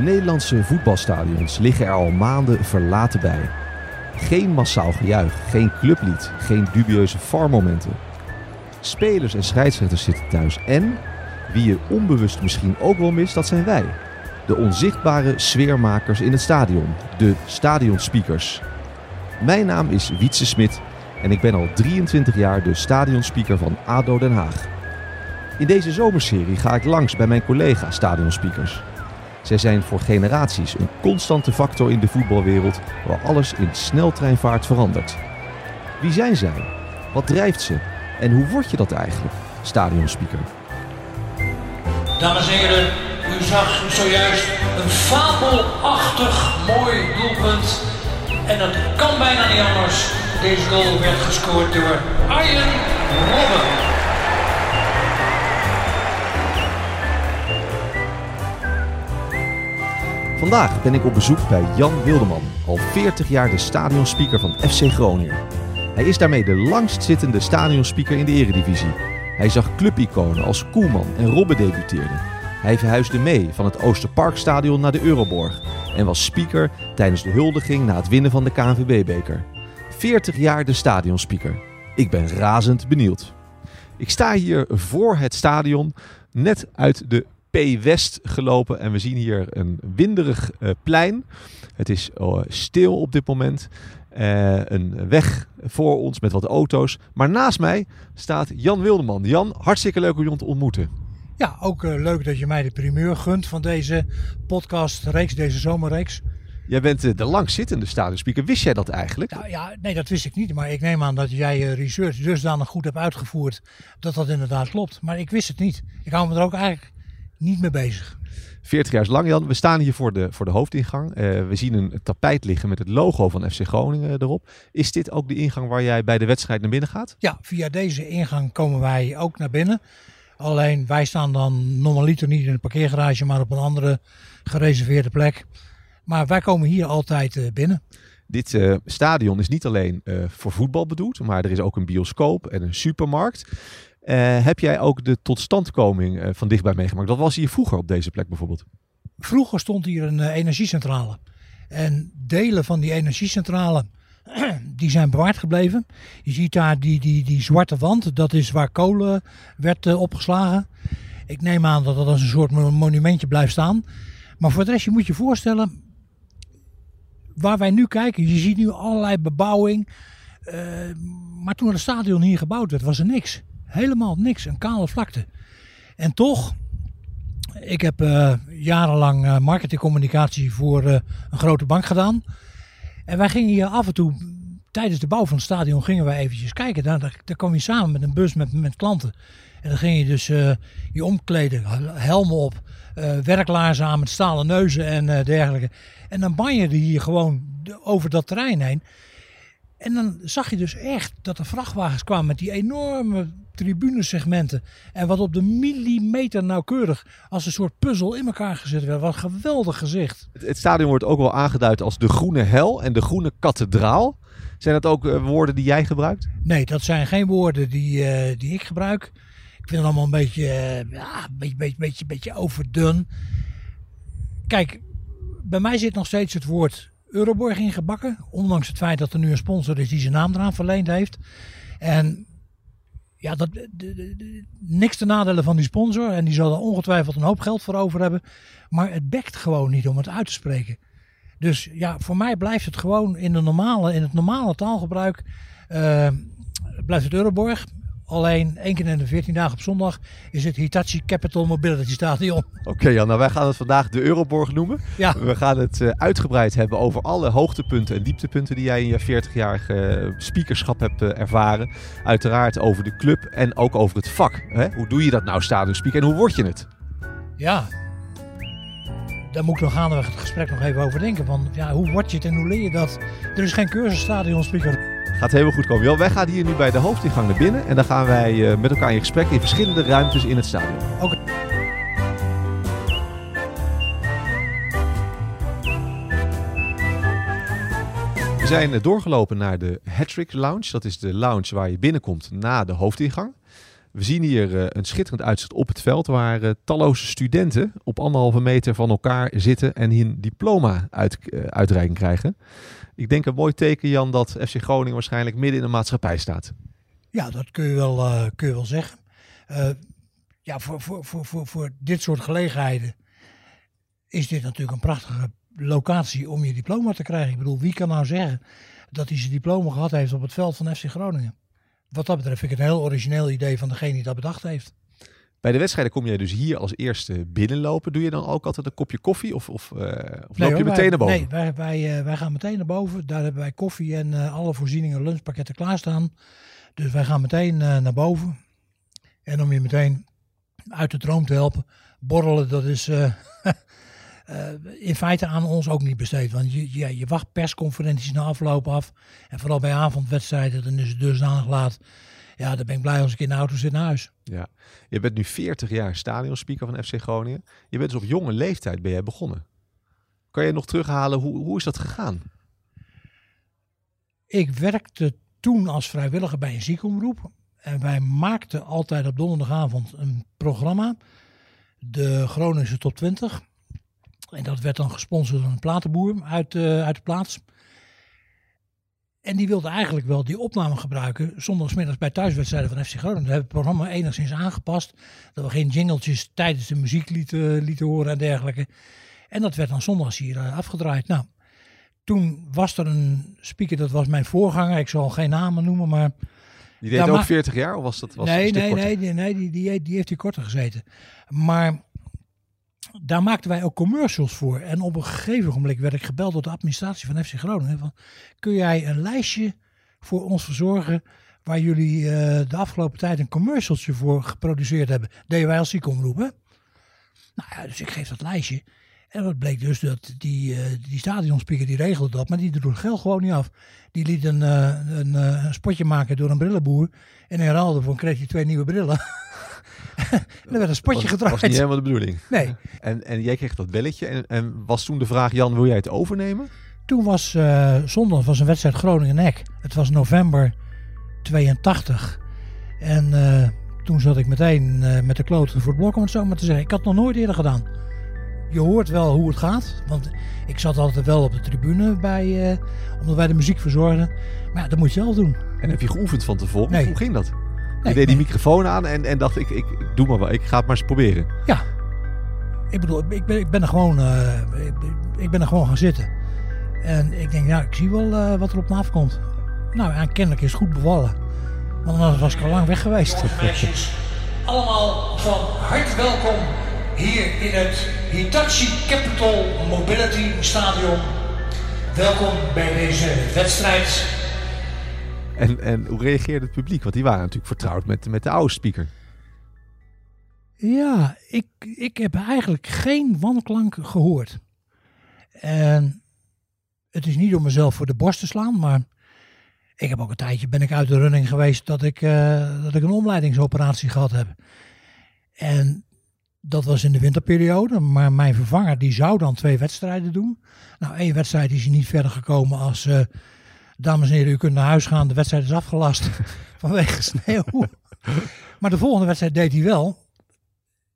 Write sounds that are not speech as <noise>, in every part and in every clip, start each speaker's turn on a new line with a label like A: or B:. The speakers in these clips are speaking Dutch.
A: De Nederlandse voetbalstadions liggen er al maanden verlaten bij. Geen massaal gejuich, geen clublied, geen dubieuze farmomenten. Spelers en scheidsrechters zitten thuis en, wie je onbewust misschien ook wel mist, dat zijn wij. De onzichtbare sfeermakers in het stadion, de stadionspeakers. Mijn naam is Wietse Smit en ik ben al 23 jaar de stadionspeaker van ADO Den Haag. In deze zomerserie ga ik langs bij mijn collega stadionspeakers. Zij zijn voor generaties een constante factor in de voetbalwereld waar alles in sneltreinvaart verandert. Wie zijn zij? Wat drijft ze? En hoe word je dat eigenlijk, stadionspeaker?
B: Dames en heren, u zag zojuist een fabelachtig mooi doelpunt. En dat kan bijna niet anders. Deze goal werd gescoord door Arjen Robben.
A: Vandaag ben ik op bezoek bij Jan Wildeman, al 40 jaar de stadionspeaker van FC Groningen. Hij is daarmee de langstzittende stadionspeaker in de eredivisie. Hij zag clubiconen als Koeman en Robben debuteerden. Hij verhuisde mee van het Oosterparkstadion naar de Euroborg en was speaker tijdens de huldiging na het winnen van de KNVB-beker. 40 jaar de stadionspeaker. Ik ben razend benieuwd. Ik sta hier voor het stadion, net uit de P West gelopen en we zien hier een winderig uh, plein. Het is uh, stil op dit moment. Uh, een weg voor ons met wat auto's. Maar naast mij staat Jan Wildeman. Jan, hartstikke leuk om je te ontmoeten.
C: Ja, ook leuk dat je mij de primeur gunt van deze podcastreeks, deze zomerreeks.
A: Jij bent de langzittende stadionspeaker. Wist jij dat eigenlijk?
C: Ja, ja, nee, dat wist ik niet. Maar ik neem aan dat jij research dusdanig goed hebt uitgevoerd dat dat inderdaad klopt. Maar ik wist het niet. Ik hou me er ook eigenlijk niet mee bezig.
A: 40 jaar is lang, Jan. We staan hier voor de, voor de hoofdingang. Uh, we zien een tapijt liggen met het logo van FC Groningen erop. Is dit ook de ingang waar jij bij de wedstrijd naar binnen gaat?
C: Ja, via deze ingang komen wij ook naar binnen. Alleen wij staan dan normaliter niet in de parkeergarage, maar op een andere gereserveerde plek. Maar wij komen hier altijd uh, binnen.
A: Dit uh, stadion is niet alleen voor voetbal bedoeld, maar er is ook een bioscoop en een supermarkt. Uh, heb jij ook de totstandkoming uh, van dichtbij meegemaakt? Wat was hier vroeger op deze plek bijvoorbeeld?
C: Vroeger stond hier een uh, energiecentrale. En delen van die energiecentrale <clears throat> die zijn bewaard gebleven. Je ziet daar die, die, die zwarte wand, dat is waar kolen werd opgeslagen. Ik neem aan dat dat als een soort monumentje blijft staan. Maar voor de rest, je moet je voorstellen, waar wij nu kijken, je ziet nu allerlei bebouwing. maar toen het stadion hier gebouwd werd, was er niks. Helemaal niks, een kale vlakte. En toch, ik heb uh, jarenlang uh, marketingcommunicatie voor uh, een grote bank gedaan. En wij gingen hier af en toe, tijdens de bouw van het stadion, gingen wij eventjes kijken. Daar, daar, kwam je samen met een bus met, met klanten. En dan ging je dus je omkleden, helmen op, werklaarzen aan met stalen neuzen en dergelijke. En dan banjerde je hier gewoon over dat terrein heen. En dan zag je dus echt dat er vrachtwagens kwamen met die enorme tribunesegmenten. En wat op de millimeter nauwkeurig als een soort puzzel in elkaar gezet werd. Wat een geweldig gezicht.
A: Het, het stadion wordt ook wel aangeduid als de groene hel en de groene kathedraal. Zijn dat ook uh, woorden die jij gebruikt?
C: Nee, dat zijn geen woorden die, uh, die ik gebruik. Ik vind het allemaal een beetje, uh, ja, een beetje, beetje, beetje, beetje overdun. Kijk, bij mij zit nog steeds het woord Euroborg ingebakken. Ondanks het feit dat er nu een sponsor is die zijn naam eraan verleend heeft. En ja, dat, de, de, niks te nadelen van die sponsor. En die zal er ongetwijfeld een hoop geld voor over hebben. Maar het bekt gewoon niet om het uit te spreken. Dus ja, voor mij blijft het gewoon in, de normale, in het normale taalgebruik. Uh, blijft het Euroborg. Alleen één keer in de 14 dagen op zondag is het Hitachi Capital Mobility Stadion. <laughs>
A: Oké okay, Jan, nou wij gaan het vandaag de Euroborg noemen.
C: Ja.
A: We gaan het uh, uitgebreid hebben over alle hoogtepunten en dieptepunten die jij in je 40-jarige speakerschap hebt uh, ervaren. Uiteraard over de club en ook over het vak. Hè? Hoe doe je dat nou, stadionspeaker, en hoe word je het?
C: Ja, daar moet ik nog gaandeweg het gesprek nog even over denken. Van, ja, hoe word je het en hoe leer je dat? Er is geen cursus stadionspeaker.
A: Gaat helemaal goed komen. Jan, wij gaan hier nu bij de hoofdingang naar binnen. En dan gaan wij uh, met elkaar in gesprek in verschillende ruimtes in het stadion.
C: Oké. Okay.
A: We zijn doorgelopen naar de Hattrick Lounge. Dat is de lounge waar je binnenkomt na de hoofdingang. We zien hier uh, een schitterend uitzicht op het veld waar uh, talloze studenten op anderhalve meter van elkaar zitten en hun diploma uit, uh, uitreiking krijgen. Ik denk een mooi teken, Jan, dat FC Groningen waarschijnlijk midden in de maatschappij staat.
C: Ja, dat kun je wel, kun je wel zeggen. ja, voor, voor, voor, voor, voor dit soort gelegenheden is dit natuurlijk een prachtige locatie om je diploma te krijgen. Ik bedoel, wie kan nou zeggen dat hij zijn diploma gehad heeft op het veld van FC Groningen? Wat dat betreft vind ik het een heel origineel idee van degene die dat bedacht heeft.
A: Bij de wedstrijden kom jij dus hier als eerste binnenlopen. Doe je dan ook altijd een kopje koffie of, of, uh, of loop je meteen
C: wij,
A: naar boven?
C: Nee, wij, wij, uh, wij gaan meteen naar boven. Daar hebben wij koffie en uh, alle voorzieningen, lunchpakketten klaarstaan. Dus wij gaan meteen naar boven. En om je meteen uit de droom te helpen, borrelen, dat is <laughs> uh, in feite aan ons ook niet besteed. Want je, je, je wacht persconferenties na afloop af. En vooral bij avondwedstrijden, dan is het dusdanig laat. Ja, dan ben ik blij als ik in de auto zit naar huis.
A: Ja. Je bent nu 40 jaar stadionspeaker van FC Groningen. Je bent dus op jonge leeftijd ben jij begonnen. Kan je nog terughalen, hoe, hoe is dat gegaan?
C: Ik werkte toen als vrijwilliger bij een ziekenomroep. En wij maakten altijd op donderdagavond een programma. De Groningse Top 20. En dat werd dan gesponsord door een platenboer uit, uh, uit de plaats. En die wilde eigenlijk wel die opname gebruiken zondagsmiddags bij thuiswedstrijden van FC Groningen. We hebben het programma enigszins aangepast. Dat we geen jingletjes tijdens de muziek lieten, lieten horen en dergelijke. En dat werd dan zondags hier uh, afgedraaid. Nou, toen was er een speaker, dat was mijn voorganger. Ik zal geen namen noemen, maar...
A: Die deed ook 40 jaar of was dat was
C: nee, nee, nee, nee, nee, die, die, die heeft hier korter gezeten. Maar daar maakten wij ook commercials voor. En op een gegeven moment werd ik gebeld door de administratie van FC Groningen. Van, kun jij een lijstje voor ons verzorgen waar jullie uh, de afgelopen tijd een commercialtje voor geproduceerd hebben? Deden wij als ziekenomroep, hè? Nou ja, dus ik geef dat lijstje. En wat bleek dus dat die, uh, die stadionspeaker die regelde dat, maar die droeg het geld gewoon niet af. Die liet een, uh, een, een, spotje maken door een brillenboer. En ruil voor kreeg hij twee nieuwe brillen. <laughs> <laughs> er werd een spotje
A: was,
C: gedraaid.
A: was niet helemaal de bedoeling.
C: Nee.
A: En, en jij kreeg dat belletje. En, en was toen de vraag, Jan, wil jij het overnemen?
C: Toen was uh, zondag was een wedstrijd Groningen-Nek. Het was november 82. En uh, toen zat ik meteen uh, met de kloten voor het blok, om het zo maar te zeggen. Ik had het nog nooit eerder gedaan. Je hoort wel hoe het gaat. Want ik zat altijd wel op de tribune bij, omdat wij de muziek verzorgden. Maar ja, dat moet je zelf doen.
A: En heb je geoefend van tevoren? Nee. Hoe ging dat? Nee, je deed die microfoon aan en, en dacht ik, ik, ik doe maar wel, ik ga het maar eens proberen.
C: Ja, ik bedoel, ik ben, ik ben er gewoon, uh, ik, ik, ben er gewoon gaan zitten. En ik denk, ja, ik zie wel uh, wat er op me afkomt. Nou, en kennelijk is het goed bevallen. Want anders was ik al lang weg geweest.
B: Meisjes, allemaal van harte welkom hier in het Hitachi Capital Mobility Stadion. Welkom bij deze wedstrijd
A: en, en hoe reageerde het publiek? Want die waren natuurlijk vertrouwd met, met de oude speaker.
C: Ja, ik, ik heb eigenlijk geen wanklank gehoord. En het is niet om mezelf voor de borst te slaan, maar ik heb ook een tijdje ben ik uit de running geweest dat ik, uh, dat ik een omleidingsoperatie gehad heb. En dat was in de winterperiode, maar mijn vervanger die zou dan twee wedstrijden doen. Nou, één wedstrijd is niet verder gekomen als uh, dames en heren, u kunt naar huis gaan. De wedstrijd is afgelast <laughs> vanwege sneeuw. maar de volgende wedstrijd deed hij wel.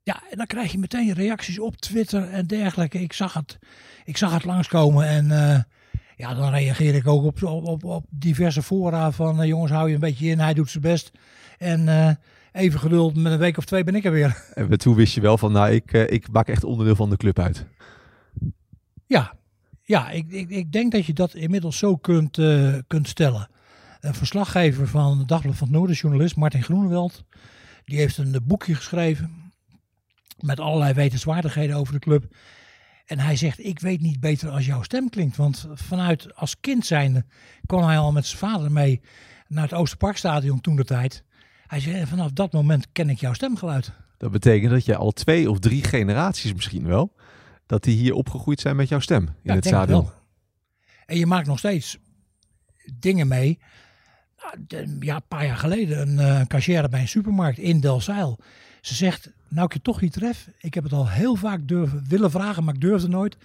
C: Ja, en dan krijg je meteen reacties op Twitter en dergelijke. Ik zag het, ik zag het langskomen en uh, ja, dan reageer ik ook op, op, op, diverse fora van uh, jongens hou je een beetje in, hij doet zijn best. En uh, even geduld, met een week of twee ben ik er weer.
A: En toen wist je wel van, nou ik, ik maak echt onderdeel van de club uit.
C: Ja, ja, ik, ik, ik denk dat je dat inmiddels zo kunt, uh, kunt stellen. Een verslaggever van het Dagblad van het Noorden, journalist Martin Groenewald, die heeft een boekje geschreven met allerlei wetenswaardigheden over de club. En hij zegt, ik weet niet beter als jouw stem klinkt. Want vanuit als kind zijnde kwam hij al met zijn vader mee naar het Oosterparkstadion toen de tijd. Hij zei, vanaf dat moment ken ik jouw stemgeluid.
A: Dat betekent dat je al twee of drie generaties misschien wel dat die hier opgegroeid zijn met jouw stem in ja, het stadion.
C: En je maakt nog steeds dingen mee. Nou, ja, een paar jaar geleden een, een cashier bij een supermarkt in Delzeil. Ze zegt, nou ik je toch niet tref. Ik heb het al heel vaak durven, willen vragen, maar ik durfde nooit.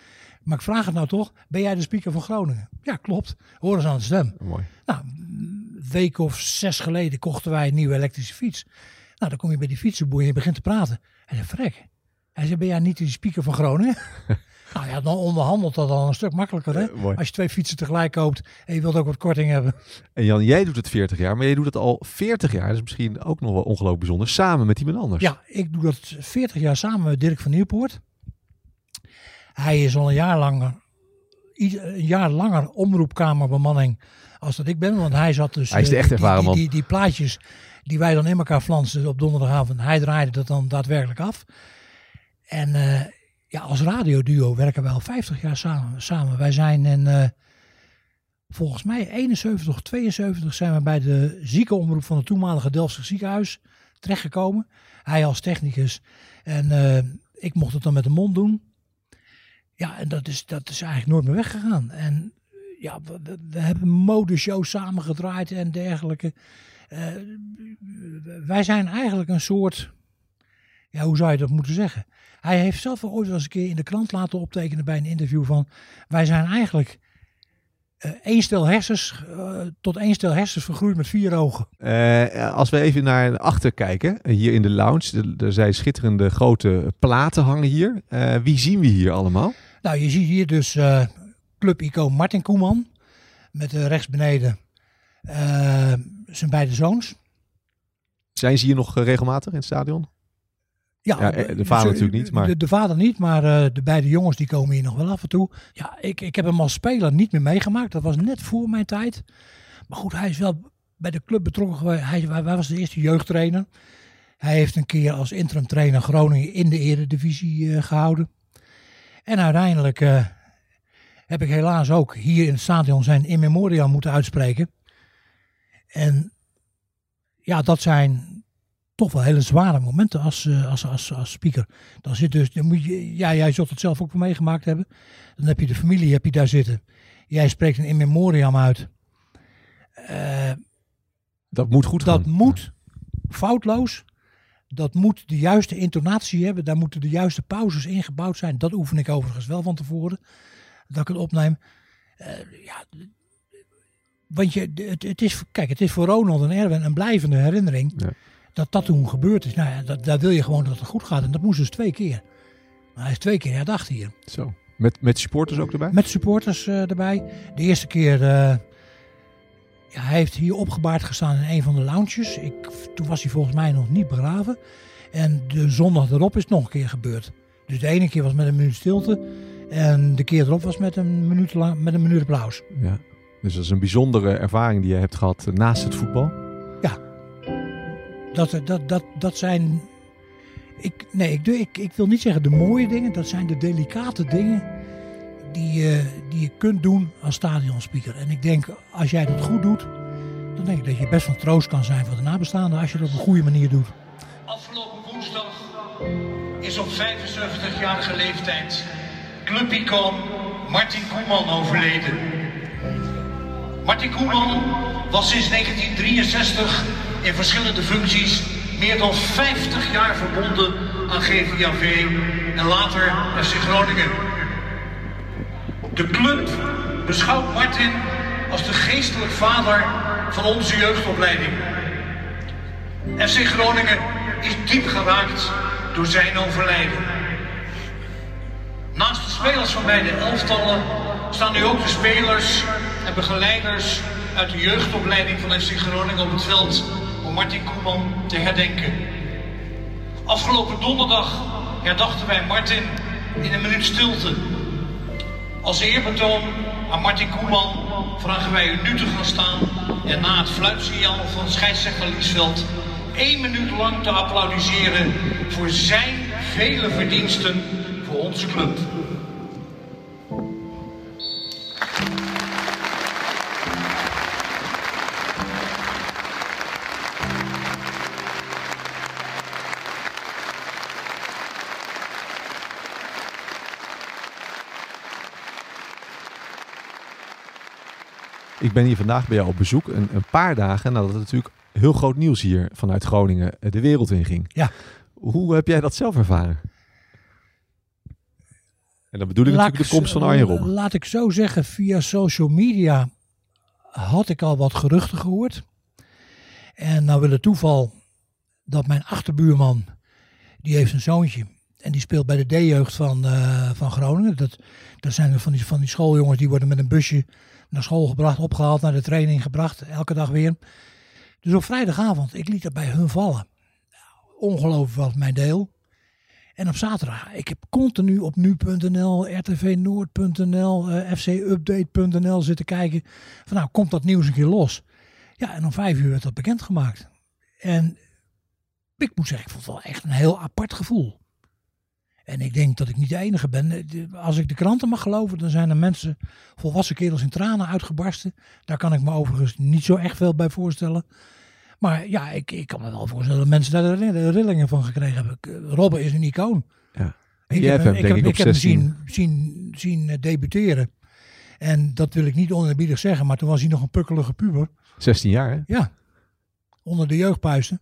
C: Maar ik vraag het nou toch. Ben jij de speaker van Groningen? Ja, klopt. Horen ze aan de stem.
A: Mooi.
C: Nou, een week of zes geleden kochten wij een nieuwe elektrische fiets. Nou, dan kom je bij die fietsenboer en je begint te praten. Hij zegt, vrek. Hij zegt, ben jij niet de speaker van Groningen? <laughs> nou ja, dan onderhandelt dat al een stuk makkelijker. Hè?
A: Eh.
C: Als je twee fietsen tegelijk koopt en je wilt ook wat korting hebben.
A: En Jan, jij doet het 40 jaar, maar jij doet het al 40 jaar. Dat is misschien ook nog wel ongelooflijk bijzonder. Samen met iemand anders.
C: Ja, ik doe dat 40 jaar samen met Dirk van Nieuwpoort. Hij is al een jaar langer, een jaar langer omroepkamerbemanning als dat ik ben. Want hij zat dus...
A: Hij is de
C: eh,
A: echt
C: die-
A: ervaren.
C: Die, die, plaatjes die wij dan in elkaar flansen op donderdagavond. Hij draaide dat dan daadwerkelijk af. En eh, ja, als radioduo werken wij al 50 jaar samen. samen. Wij zijn in... eh, Volgens mij 71 of 72 zijn we bij de ziekenomroep van het toenmalige Delftse ziekenhuis terechtgekomen. Hij als technicus en eh, ik mocht het dan met de mond doen. Ja, en dat is, dat is eigenlijk nooit meer weggegaan. En ja, we, we- hebben modeshows samengedraaid en dergelijke. Wij zijn eigenlijk een soort, ja, hoe zou je dat moeten zeggen? Hij heeft zelf ooit wel eens een keer in de krant laten optekenen bij een interview van, wij zijn eigenlijk eh één stel hersens eh, tot één stel hersens vergroeid met vier ogen.
A: Eh, als we even naar achter kijken, hier in de lounge. Er- zijn schitterende grote platen hangen hier. Wie zien we hier allemaal?
C: Nou, je ziet hier dus club-icoon Martin Koeman. Met rechts beneden zijn beide zoons.
A: Zijn ze hier nog regelmatig in het stadion? Ja, eh, de vader natuurlijk niet, maar-
C: De, de vader niet, maar eh, de beide jongens die komen hier nog wel af en toe. Ja, ik, ik heb hem als speler niet meer meegemaakt. Dat was net voor mijn tijd. Maar goed, hij is wel bij de club betrokken geweest. Hij, hij was de eerste jeugdtrainer. Hij heeft een keer als interim trainer Groningen in de eredivisie eh, gehouden. En uiteindelijk heb ik helaas ook hier in het stadion zijn in memoriam moeten uitspreken. En ja, dat zijn toch wel hele zware momenten als, eh, als, als, als speaker. Dan zit dus, dan moet je, ja, jij zult het zelf ook meegemaakt hebben. Dan heb je de familie, heb je daar zitten. Jij spreekt een in memoriam uit. Eh,
A: Dat moet goed gaan.
C: dat moet foutloos. Dat moet de juiste intonatie hebben. Daar moeten de juiste pauzes ingebouwd zijn. Dat oefen ik overigens wel van tevoren. Dat ik het opneem. Eh, ja, want je, het, het is, kijk, het is voor Ronald en Erwin een blijvende herinnering.
A: Ja.
C: Dat dat toen gebeurd is. Nou ja, dat, daar wil je gewoon dat het goed gaat. En dat moest dus twee keer. Maar hij is twee keer herdacht hier.
A: Zo. Met, met supporters ook erbij?
C: Met supporters eh, erbij. De eerste keer, eh, ja, hij heeft hier opgebaard gestaan in een van de lounges. Ik, toen was hij volgens mij nog niet begraven. En de zondag erop is het nog een keer gebeurd. Dus de ene keer was met een minuut stilte. En de keer erop was met een minuut, lang, met een minuut applaus.
A: Ja. Dus dat is een bijzondere ervaring die je hebt gehad eh, naast het voetbal.
C: Dat, dat, dat, dat zijn. Ik, nee, ik, ik, ik wil niet zeggen de mooie dingen. Dat zijn de delicate dingen die, die je kunt doen als stadionspeaker. En ik denk, als jij dat goed doet, dan denk ik dat je best van troost kan zijn voor de nabestaanden. Als je dat op een goede manier doet.
B: Afgelopen woensdag is op 75-jarige leeftijd clubicoon Martin Koeman overleden. Martin Koeman was sinds 1963 in verschillende functies meer dan 50 jaar verbonden aan GVAV en later FC Groningen. De club beschouwt Martin als de geestelijk vader van onze jeugdopleiding. FC Groningen is diep geraakt door zijn overlijden. Naast de spelers van beide elftallen staan nu ook de spelers en begeleiders uit de jeugdopleiding van FC Groningen op het veld om Martin Koeman te herdenken. Afgelopen donderdag herdachten wij Martin in een minuut stilte. Als eerbetoon aan Martin Koeman vragen wij u nu te gaan staan en na het fluitsignaal van scheidsrechter Liesveld één minuut lang te applaudisseren voor zijn vele verdiensten voor onze club.
A: Ik ben hier vandaag bij jou op bezoek. Een, een paar dagen nadat het natuurlijk heel groot nieuws hier vanuit Groningen eh, de wereld in ging.
C: Ja.
A: Hoe heb jij dat zelf ervaren? En dan bedoel ik
C: Laat
A: natuurlijk de komst van Arjen Robben.
C: Laat ik zo zeggen, via social media had ik al wat geruchten gehoord. En nou wil het toeval dat mijn achterbuurman, die heeft een zoontje. En die speelt bij de D-jeugd van, eh, van Groningen. Dat, dat zijn er van die, van die schooljongens die worden met een busje naar school gebracht, opgehaald, naar de training gebracht. Elke dag weer. Dus op vrijdagavond, ik liet dat bij hun vallen. Ongelooflijk wat mijn deel. En op zaterdag, ik heb continu op nu.nl, rtvnoord.nl, uh, fcupdate.nl zitten kijken. Van nou, komt dat nieuws een keer los? Ja, en om vijf uur werd dat bekendgemaakt. En ik moet zeggen, ik vond het wel echt een heel apart gevoel. En ik denk dat ik niet de enige ben. Als ik de kranten mag geloven, dan zijn er mensen, volwassen kerels in tranen uitgebarsten. Daar kan ik me overigens niet zo echt veel bij voorstellen. Maar ja, ik, ik kan me wel voorstellen dat mensen daar de rillingen van gekregen hebben. Robben is een icoon.
A: Ja.
C: Ik heb, hem, ik heb, ik heb hem zien, zien, zien debuteren. En dat wil ik niet onerbiedig zeggen, maar toen was hij nog een pukkelige puber.
A: 16 jaar, hè?
C: Ja. Onder de jeugdpuisten.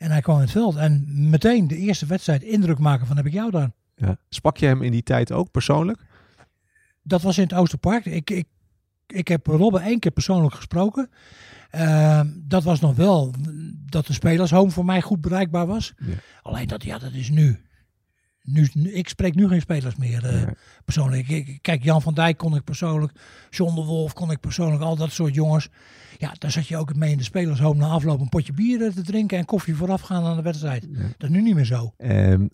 C: En hij kwam in het veld. En meteen de eerste wedstrijd indruk maken van heb ik jou daar.
A: Ja. Sprak je hem in die tijd ook persoonlijk?
C: Dat was in het Oosterpark. Ik, ik, ik heb Robben één keer persoonlijk gesproken. Uh, dat was nog wel dat de spelershome voor mij goed bereikbaar was. Ja. Alleen dat, ja, dat is nu. Nu. Ik spreek nu geen spelers meer uh, persoonlijk. Ik, kijk, Jan van Dijk kon ik persoonlijk. John de Wolf kon ik persoonlijk. Al dat soort jongens. Ja, daar zat je ook mee in de spelershome na afloop een potje bier te drinken en koffie vooraf gaan aan de wedstrijd. Dat is nu niet meer zo.
A: Uh,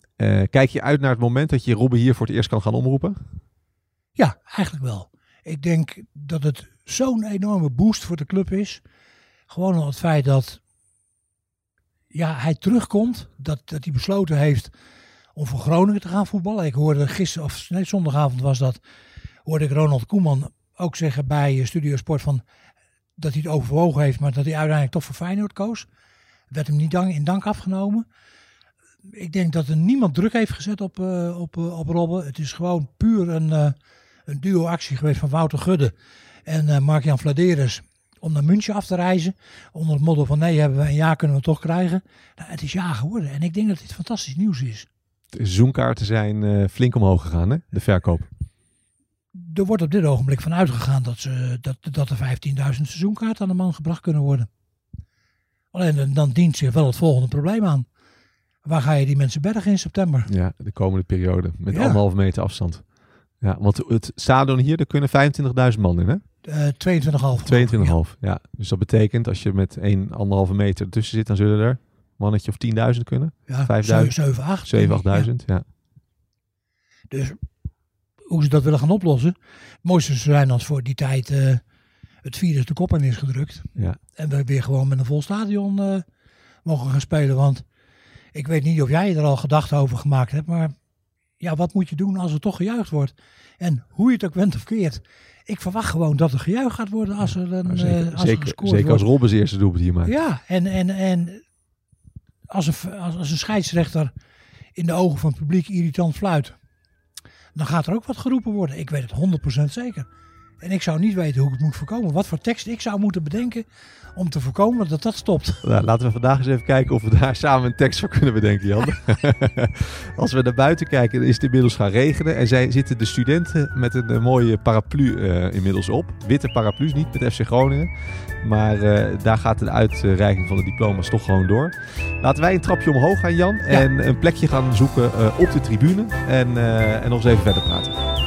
A: kijk je uit naar het moment dat je Robben hier voor het eerst kan gaan omroepen?
C: Ja, eigenlijk wel. Ik denk dat het zo'n enorme boost voor de club is. Gewoon al het feit dat ja, hij terugkomt. Dat, dat hij besloten heeft om voor Groningen te gaan voetballen. Ik hoorde gisteren, of nee, zondagavond was dat, hoorde ik Ronald Koeman ook zeggen bij Studio Sport van dat hij het overwogen heeft, maar dat hij uiteindelijk toch voor Feyenoord koos. Werd hem niet in dank afgenomen. Ik denk dat er niemand druk heeft gezet op, uh, op, uh, op Robben. Het is gewoon puur een, uh, een duo-actie geweest van Wouter Gudde en Mark-Jan Vladeres om naar München af te reizen. Onder het motto van nee, hebben we een jaar kunnen we toch krijgen. Nou, het is ja geworden. En ik denk dat dit fantastisch nieuws is.
A: De seizoenkaarten zijn uh, flink omhoog gegaan, hè? de verkoop.
C: Er wordt op dit ogenblik van uitgegaan dat, ze, dat, dat er 15.000 seizoenkaarten aan de man gebracht kunnen worden. Alleen dan dient zich wel het volgende probleem aan. Waar ga je die mensen bergen in september?
A: Ja, de komende periode. Met ja. anderhalve meter afstand. Ja, want het stadion hier, daar kunnen 25.000 man in, hè?
C: Uh,
A: 22,5. Ja. ja. Dus dat betekent als je met 1,5 meter ertussen zit, dan zullen er mannetje of 10.000 kunnen.
C: Ja, 5.000. 7, 8.
A: 7, 8.000, ja. ja.
C: Dus hoe ze dat willen gaan oplossen. Het mooiste zou zijn als voor die tijd uh, het virus de kop in is gedrukt.
A: Ja.
C: En we weer gewoon met een vol stadion uh, mogen gaan spelen. Want ik weet niet of jij er al gedachten over gemaakt hebt, maar ja, wat moet je doen als er toch gejuicht wordt? En hoe je het ook went of keert. Ik verwacht gewoon dat er gejuich gaat worden als er een
A: zeker,
C: uh, als
A: zeker,
C: er
A: zeker als Robbens eerste doelpunt hier maakt.
C: Ja, en, en, en als, een, als, een scheidsrechter in de ogen van het publiek irritant fluit, dan gaat er ook wat geroepen worden. Ik weet het 100% zeker. En ik zou niet weten hoe ik het moet voorkomen. Wat voor tekst ik zou moeten bedenken om te voorkomen dat dat stopt. <laughs>
A: Nou, laten we vandaag eens even kijken of we daar samen een tekst voor kunnen bedenken, Jan. <laughs> Als we naar buiten kijken, is het inmiddels gaan regenen. En zij zitten de studenten met een, een mooie paraplu uh, inmiddels op. Witte paraplu's, niet met FC Groningen. Maar uh, daar gaat de uitreiking van de diploma's toch gewoon door. Laten wij een trapje omhoog gaan, Jan. Ja. En een plekje gaan zoeken uh, op de tribune. En, en nog eens even verder praten.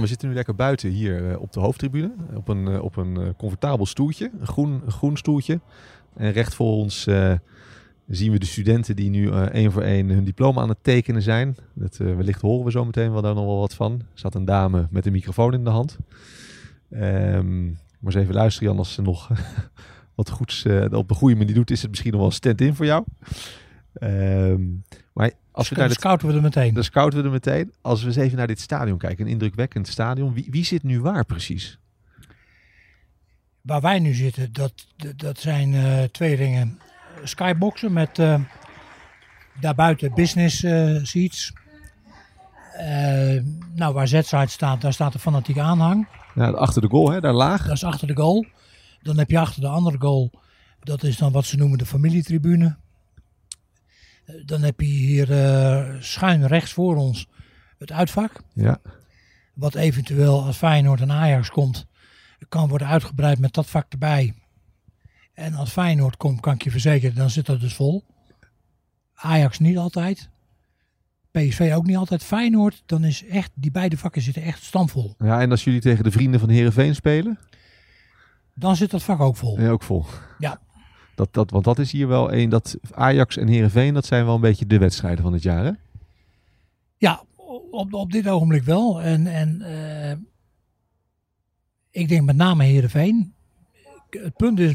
A: We zitten nu lekker buiten hier uh, op de hoofdtribune. Op een, uh, op een uh, comfortabel stoeltje, een groen, een groen stoeltje. En recht voor ons zien we de studenten die nu één voor één hun diploma aan het tekenen zijn. Dat, wellicht horen we zo meteen wel daar nog wel wat van. Er zat een dame met een microfoon in de hand. Um, maar eens even luisteren Jan, als ze nog <laughs> wat goeds op de goede manier doet, is het misschien nog wel een stand-in voor jou. Um, maar als we
C: dan
A: naar
C: scouten we er meteen.
A: Dan scouten we er meteen. Als we eens even naar dit stadion kijken, een indrukwekkend stadion. Wie, wie zit nu waar precies?
C: Waar wij nu zitten, dat, dat zijn uh, twee ringen. Skyboxen met uh, daarbuiten business uh, seats. nou, waar Z-side staat, daar staat de fanatieke aanhang.
A: Ja, achter de goal, hè, daar laag.
C: Dat is achter de goal. Dan heb je achter de andere goal, dat is dan wat ze noemen de familietribune. Dan heb je hier uh, schuin rechts voor ons het uitvak.
A: Ja.
C: wat eventueel als Feyenoord en Ajax komt, kan worden uitgebreid met dat vak erbij. En als Feyenoord komt, kan ik je verzekeren, dan zit dat dus vol. Ajax niet altijd. PSV ook niet altijd. Feyenoord, dan is echt, die beide vakken zitten echt stamvol.
A: Ja, en als jullie tegen de vrienden van Herenveen spelen,
C: Dan zit dat vak ook vol.
A: ja, ook vol.
C: Ja.
A: Dat, dat, want dat is hier wel een, dat Ajax en Herenveen, dat zijn wel een beetje de wedstrijden van het jaar, hè?
C: Ja, op, op dit ogenblik wel. En, en eh, ik denk met name Heerenveen. Het punt is,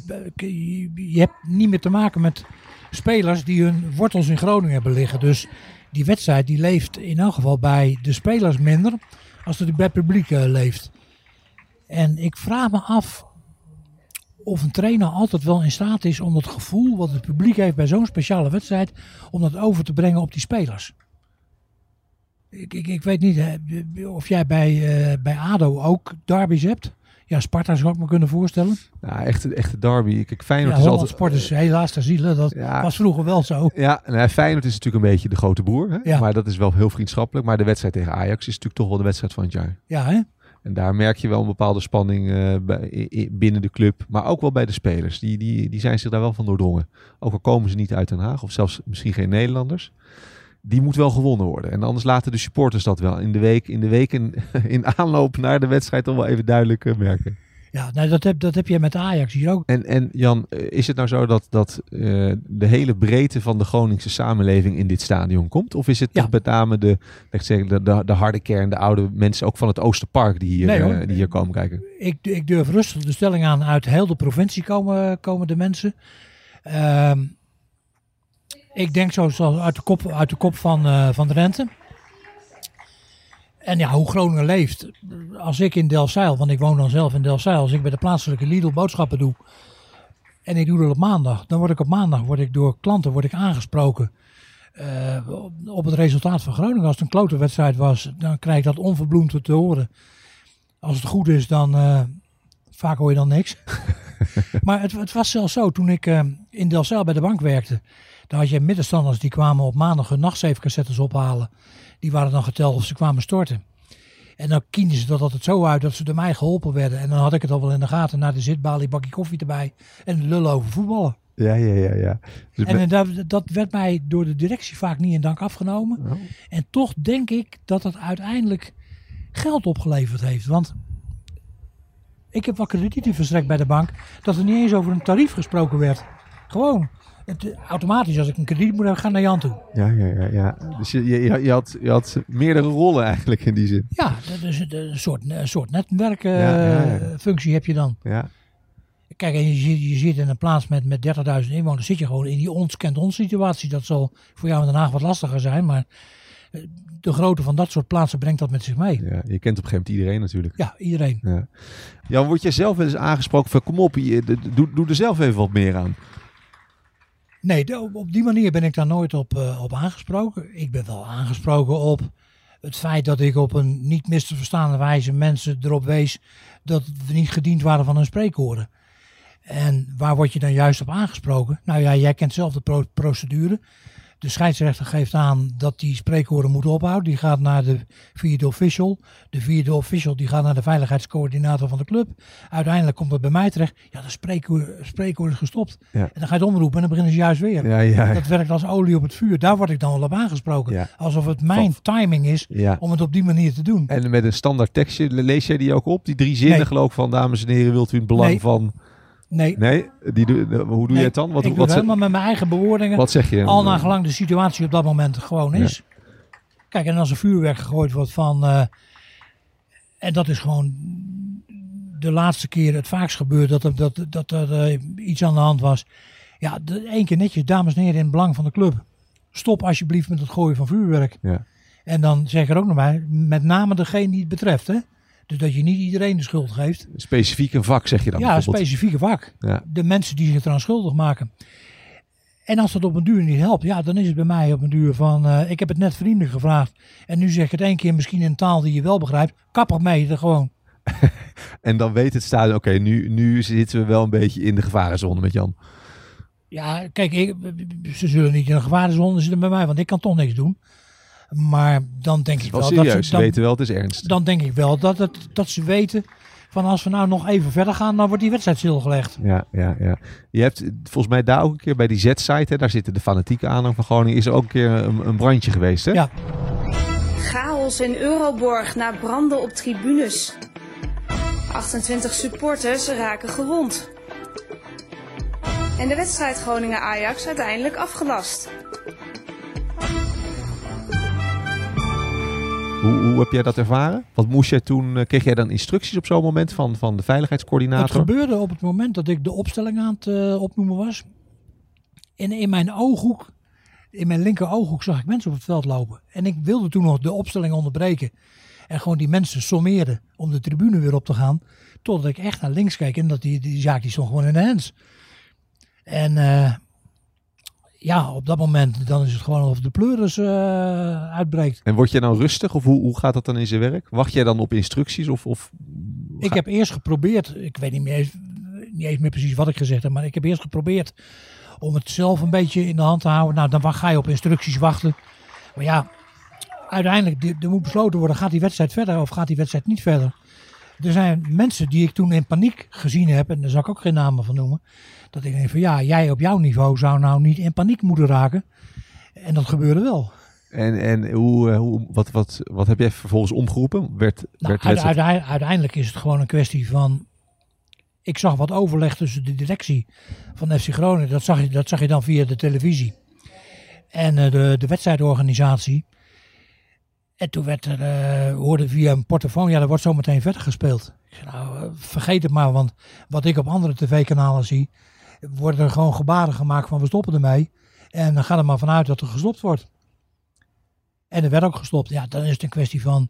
C: je hebt niet meer te maken met spelers die hun wortels in Groningen hebben liggen. Dus die wedstrijd die leeft in elk geval bij de spelers minder als die bij het publiek eh, leeft. En ik vraag me af of een trainer altijd wel in staat is om het gevoel wat het publiek heeft bij zo'n speciale wedstrijd, om dat over te brengen op die spelers. Ik, ik, ik weet niet hè, of jij bij, eh, bij ADO ook derbies hebt. Ja, Sparta zou ik me kunnen voorstellen.
A: Ja, echte, echte derby. Kijk,
C: Ja,
A: Feyenoord is
C: Holland
A: altijd...
C: Sport is helaas te zielen. Dat
A: Ja.
C: was vroeger wel zo.
A: Ja, nou, Feyenoord is natuurlijk een beetje de grote broer. Hè?
C: Ja.
A: Maar dat is wel heel vriendschappelijk. Maar de wedstrijd tegen Ajax is natuurlijk toch wel de wedstrijd van het jaar.
C: Ja, hè?
A: En daar merk je wel een bepaalde spanning eh, binnen de club. Maar ook wel bij de spelers. Die, die, die zijn zich daar wel van doordrongen. Ook al komen ze niet uit Den Haag. Of zelfs misschien geen Nederlanders. Die moet wel gewonnen worden. En anders laten de supporters dat wel in de week, in, de week in, <laughs> aanloop naar de wedstrijd toch wel even duidelijk eh, merken.
C: Ja, nou, dat, heb, dat heb je met Ajax hier ook.
A: En, en Jan, eh, is het nou zo dat, dat eh, de hele breedte van de Groningse samenleving in dit stadion komt? Of is het
C: Ja.
A: toch met name de, zeggen, de, de, de harde kern, de oude mensen ook van het Oosterpark die hier,
C: Nee, hoor.
A: eh, die hier komen kijken?
C: Ik, ik durf rustig de stelling aan. Uit heel de provincie komen, komen de mensen. Ehm, ik denk zo zo uit de kop, uit de kop van, eh, van de rente. En ja, hoe Groningen leeft. Als ik in Delfzijl, want ik woon dan zelf in Delfzijl. Als ik bij de plaatselijke Lidl boodschappen doe. En ik doe dat op maandag. Dan word ik op maandag word ik door klanten word ik aangesproken. eh, op- het resultaat van Groningen. Als het een klote wedstrijd was, dan krijg ik dat onverbloemd te horen. Als het goed is, dan eh, vaak hoor je dan niks. <laughs> maar het, het was zelfs zo, toen ik eh, in Delfzijl bij de bank werkte. Dan had je middenstanders die kwamen op maandag hun nachtzeefcassettes ophalen. Die waren dan geteld of ze kwamen storten. En dan kienden ze dat altijd zo uit dat ze door mij geholpen werden. En dan had ik het al wel in de gaten. Naar de zitbalie, bakje koffie erbij. En lullen over voetballen.
A: Ja, ja, ja. ja. Dus
C: En eh, dat, dat werd mij door de directie vaak niet in dank afgenomen.
A: Oh.
C: En toch denk ik dat het uiteindelijk geld opgeleverd heeft. Want ik heb wel kredieten verstrekt bij de bank. Dat er niet eens over een tarief gesproken werd. Gewoon. Het, eh, automatisch, als ik een krediet moet hebben, ga ik naar Jan toe.
A: ja, ja, ja, ja. Dus je, je, je, had, je had meerdere rollen eigenlijk in die zin.
C: Ja, dat is een, soort, een soort
A: Ja, ja, ja.
C: netwerkfunctie heb je dan.
A: Ja,
C: Kijk, en je, zit- je zit in een plaats met, met 30.000 inwoners, zit je gewoon in die ons kent ons situatie. Dat zal voor jou in Den Haag wat lastiger zijn, maar eh, de grootte van dat soort plaatsen brengt dat met zich mee.
A: ja, je kent op een gegeven moment iedereen natuurlijk.
C: Ja, iedereen.
A: Ja. Jan, word jij zelf wel eens aangesproken van kom op, je, doe, doe er zelf even wat meer aan.
C: Nee, op, die manier ben ik daar nooit op, eh, op aangesproken. Ik ben wel aangesproken op het feit dat ik op een niet mis te verstaande wijze mensen erop wees dat we niet gediend waren van hun spreekwoorden. En waar word je dan juist op aangesproken? Nou ja, jij kent zelf de pro- procedure. De scheidsrechter geeft aan dat die spreekwoorden moeten ophouden. Die gaat naar de vierde official. De vierde official die gaat naar de veiligheidscoördinator van de club. Uiteindelijk komt het bij mij terecht. Ja, de spreekwoord is gestopt.
A: Ja.
C: En dan ga je het omroepen en dan beginnen ze juist weer.
A: Ja, ja,
C: Dat werkt als olie op het vuur. Daar word ik dan wel op aangesproken. Alsof het mijn timing is om het op die manier te doen.
A: En met een standaard tekstje, lees jij die ook op? Die drie zinnen
C: Nee.
A: geloof ik van, dames en heren, wilt u in het belang
C: Nee.
A: van...
C: Nee,
A: Nee, die, doe- hoe doe
C: nee,
A: jij het dan? Wat,
C: ik doe
A: wat,
C: helemaal met mijn eigen bewoordingen.
A: wat zeg je?
C: Al naar gelang de situatie op dat moment gewoon is. Kijk, en als er vuurwerk gegooid wordt van... eh, en dat is gewoon de laatste keer het vaakst gebeurd dat er, dat, dat er eh, iets aan de hand was. Ja, één keer netjes, dames en heren, in het belang van de club. Stop alsjeblieft met het gooien van vuurwerk.
A: Ja.
C: En dan zeg ik er ook nog bij, met name degene die het betreft. Hè? Dus dat je niet iedereen de schuld geeft.
A: Specifiek een vak zeg je dan
C: ja, een specifieke vak.
A: Ja.
C: De mensen die zich eraan schuldig maken. En als dat op een duur niet helpt, ja, dan is het bij mij op een duur van... eh, ik heb het net vriendelijk gevraagd. En nu zeg ik het één keer misschien in een taal die je wel begrijpt. Kap er mee, er gewoon. <laughs>
A: En dan weet het stadion, oké, nu, nu zitten we wel een beetje in de gevarenzone met Jan.
C: Ja, kijk, ik, ze zullen niet in een gevarenzone zitten bij mij, want ik kan toch niks doen. Maar dan denk ik
A: Wel
C: wel
A: serieus,
C: dat
A: ze
C: ze, dan,
A: weten wel, het is ernst.
C: dan denk ik wel dat, het, dat ze weten van als we nou nog even verder gaan, dan wordt die wedstrijd stilgelegd.
A: Ja, ja, ja. Je hebt volgens mij daar ook een keer bij die Z-site, hè, daar zitten de fanatieke aanhang van Groningen, is er ook een keer een, een brandje geweest, hè?
C: Ja.
D: Chaos in Euroborg na branden op tribunes. 28 supporters raken gewond. En de wedstrijd Groningen-Ajax uiteindelijk afgelast.
A: Hoe, hoe heb jij dat ervaren? Wat moest jij toen, eh, kreeg jij dan instructies op zo'n moment van, van de
C: Het
A: veiligheidscoördinator?
C: gebeurde op het moment dat ik de opstelling aan het eh, opnoemen was. En in mijn ooghoek, in mijn linker ooghoek zag ik mensen op het veld lopen. En ik wilde toen nog de opstelling onderbreken. En gewoon die mensen sommeerden om de tribune weer op te gaan. Totdat ik echt naar links keek en dat die, die zaak die stond gewoon in de hands. En eh, ja, op dat moment dan is het gewoon of de pleuris eh, uitbreekt.
A: En word je dan rustig of hoe, hoe gaat dat dan in zijn werk? Wacht jij dan op instructies of... of
C: Ik heb eerst geprobeerd, ik weet niet meer, eens- niet eens meer precies wat ik gezegd heb, maar ik heb eerst geprobeerd om het zelf een beetje in de hand te houden. Nou, dan ga je op instructies wachten. Maar ja, uiteindelijk er moet besloten worden, gaat die wedstrijd verder of gaat die wedstrijd niet verder? Er zijn mensen die ik toen in paniek gezien heb, en daar zal ik ook geen namen van noemen. Dat ik denk van ja, jij op jouw niveau zou nou niet in paniek moeten raken. En dat gebeurde wel.
A: En, en hoe, eh, hoe, wat, wat, wat heb jij vervolgens omgeroepen? Werd,
C: Nou,
A: werd
C: uiteindelijk is het gewoon een kwestie van. Ik zag wat overleg tussen de directie van FC Groningen. Dat zag je, dat zag je dan via de televisie. En eh, de, de wedstrijdorganisatie. En toen werd er, eh, hoorde via een portofoon, ja, er wordt zo meteen verder gespeeld. Ik zei, nou, eh, vergeet het maar, want wat ik op andere tv-kanalen zie, worden er gewoon gebaren gemaakt van we stoppen ermee. En dan gaat er maar vanuit dat er gestopt wordt. En er werd ook gestopt. Ja, dan is het een kwestie van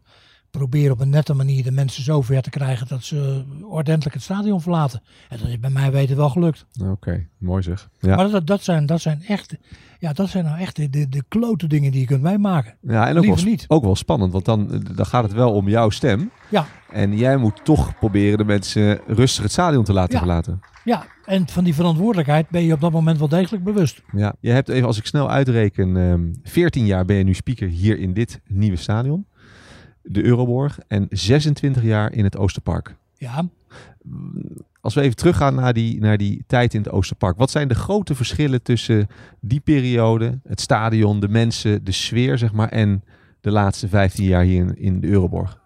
C: proberen op een nette manier de mensen zo ver te krijgen dat ze ordentelijk het stadion verlaten. En dat is bij mij weten wel gelukt.
A: Oké, mooi zeg. Ja.
C: Maar dat, dat, zijn, dat zijn echt, ja, dat zijn nou echt de, de, de klote dingen die je kunt meemaken.
A: Ja, en ook wel,
C: Liever niet.
A: ook wel spannend, want dan, dan gaat het wel om jouw stem.
C: Ja,
A: En jij moet toch proberen de mensen rustig het stadion te laten
C: Ja.
A: verlaten.
C: ja, en van die verantwoordelijkheid ben je op dat moment wel degelijk bewust.
A: Ja, je hebt even, als ik snel uitreken, ehm 14 jaar ben je nu speaker hier in dit nieuwe stadion. De Euroborg. En 26 jaar in het Oosterpark.
C: Ja,
A: Als we even teruggaan naar die, naar die tijd in het Oosterpark. Wat zijn de grote verschillen tussen die periode, het stadion, de mensen, de sfeer, zeg maar, en de laatste 15 jaar hier in, in de Euroborg?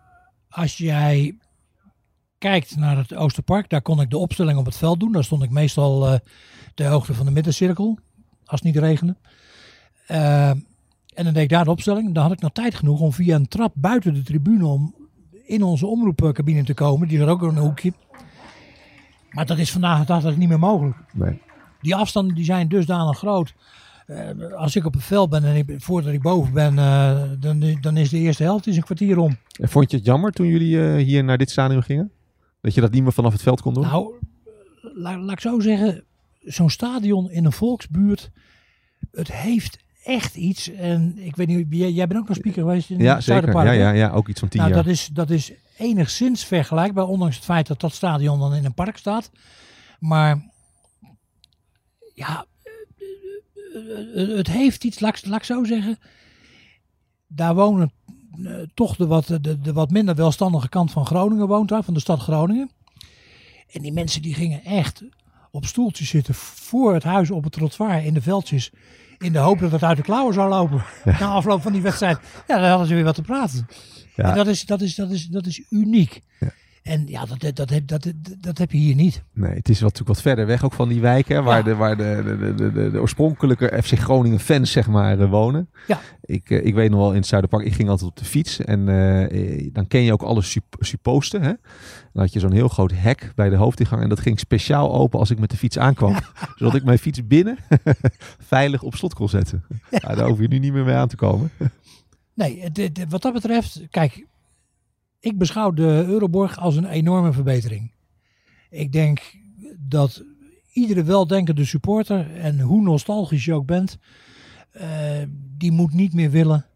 C: als jij kijkt naar het Oosterpark, daar kon ik de opstelling op het veld doen. Daar stond ik meestal eh ter hoogte van de middencirkel, als het niet regende. Eh, en dan deed ik daar de opstelling. Dan had ik nog tijd genoeg om via een trap buiten de tribune om in onze omroepcabine te komen. Die zat ook in een hoekje. Maar dat is vandaag de dag dat niet meer mogelijk.
A: Nee.
C: Die afstanden die zijn dusdanig groot. Eh, als ik op het veld ben en ik, voordat ik boven ben, eh, dan, dan is de eerste helft is een kwartier om.
A: En vond je het jammer toen jullie eh, hier naar dit stadion gingen? Dat je dat niet meer vanaf het veld kon doen?
C: Nou, la- laat ik zo zeggen, zo'n stadion in een volksbuurt, het heeft echt iets. En ik weet niet, jij, jij bent ook nog speaker geweest in
A: ja,
C: het
A: zeker. Ja, ja, ja, ook iets van 10
C: Nou,
A: jaar.
C: dat is, dat is enigszins vergelijkbaar, ondanks het feit dat dat stadion dan in een park staat. Maar ja, het heeft iets, laat ik, laat ik zo zeggen. Daar wonen eh, toch de wat, de, de wat minder welstandige kant van Groningen woont daar, van de stad Groningen. En die mensen die gingen echt op stoeltjes zitten voor het huis op het trottoir in de veldjes. In de hoop dat het uit de klauwen zou lopen. Na afloop van die wedstrijd. Ja, dan hadden ze weer wat te praten.
A: Ja.
C: En dat is, dat, is, dat, is, dat is uniek. En ja, dat, dat, dat, heb, dat, dat, heb je hier niet.
A: Nee, het is wat, natuurlijk wat verder weg ook van die wijken waar,
C: Ja.
A: de, waar de, de, de, de, de oorspronkelijke FC Groningen fans zeg maar eh, wonen.
C: Ja.
A: Ik, eh, ik weet nog wel in het Zuiderpark, ik ging altijd op de fiets en eh, dan ken je ook alle sup- supposten. Hè? Dan had je zo'n heel groot hek bij de hoofdingang en dat ging speciaal open als ik met de fiets aankwam. <laughs> Zodat ik mijn fiets binnen <laughs> veilig op slot kon zetten. Ja. daar hoef je nu niet meer mee aan te komen.
C: Nee, wat dat betreft, kijk, ik beschouw de Euroborg als een enorme verbetering. Ik denk dat iedere weldenkende supporter, en hoe nostalgisch je ook bent, eh, die moet niet meer willen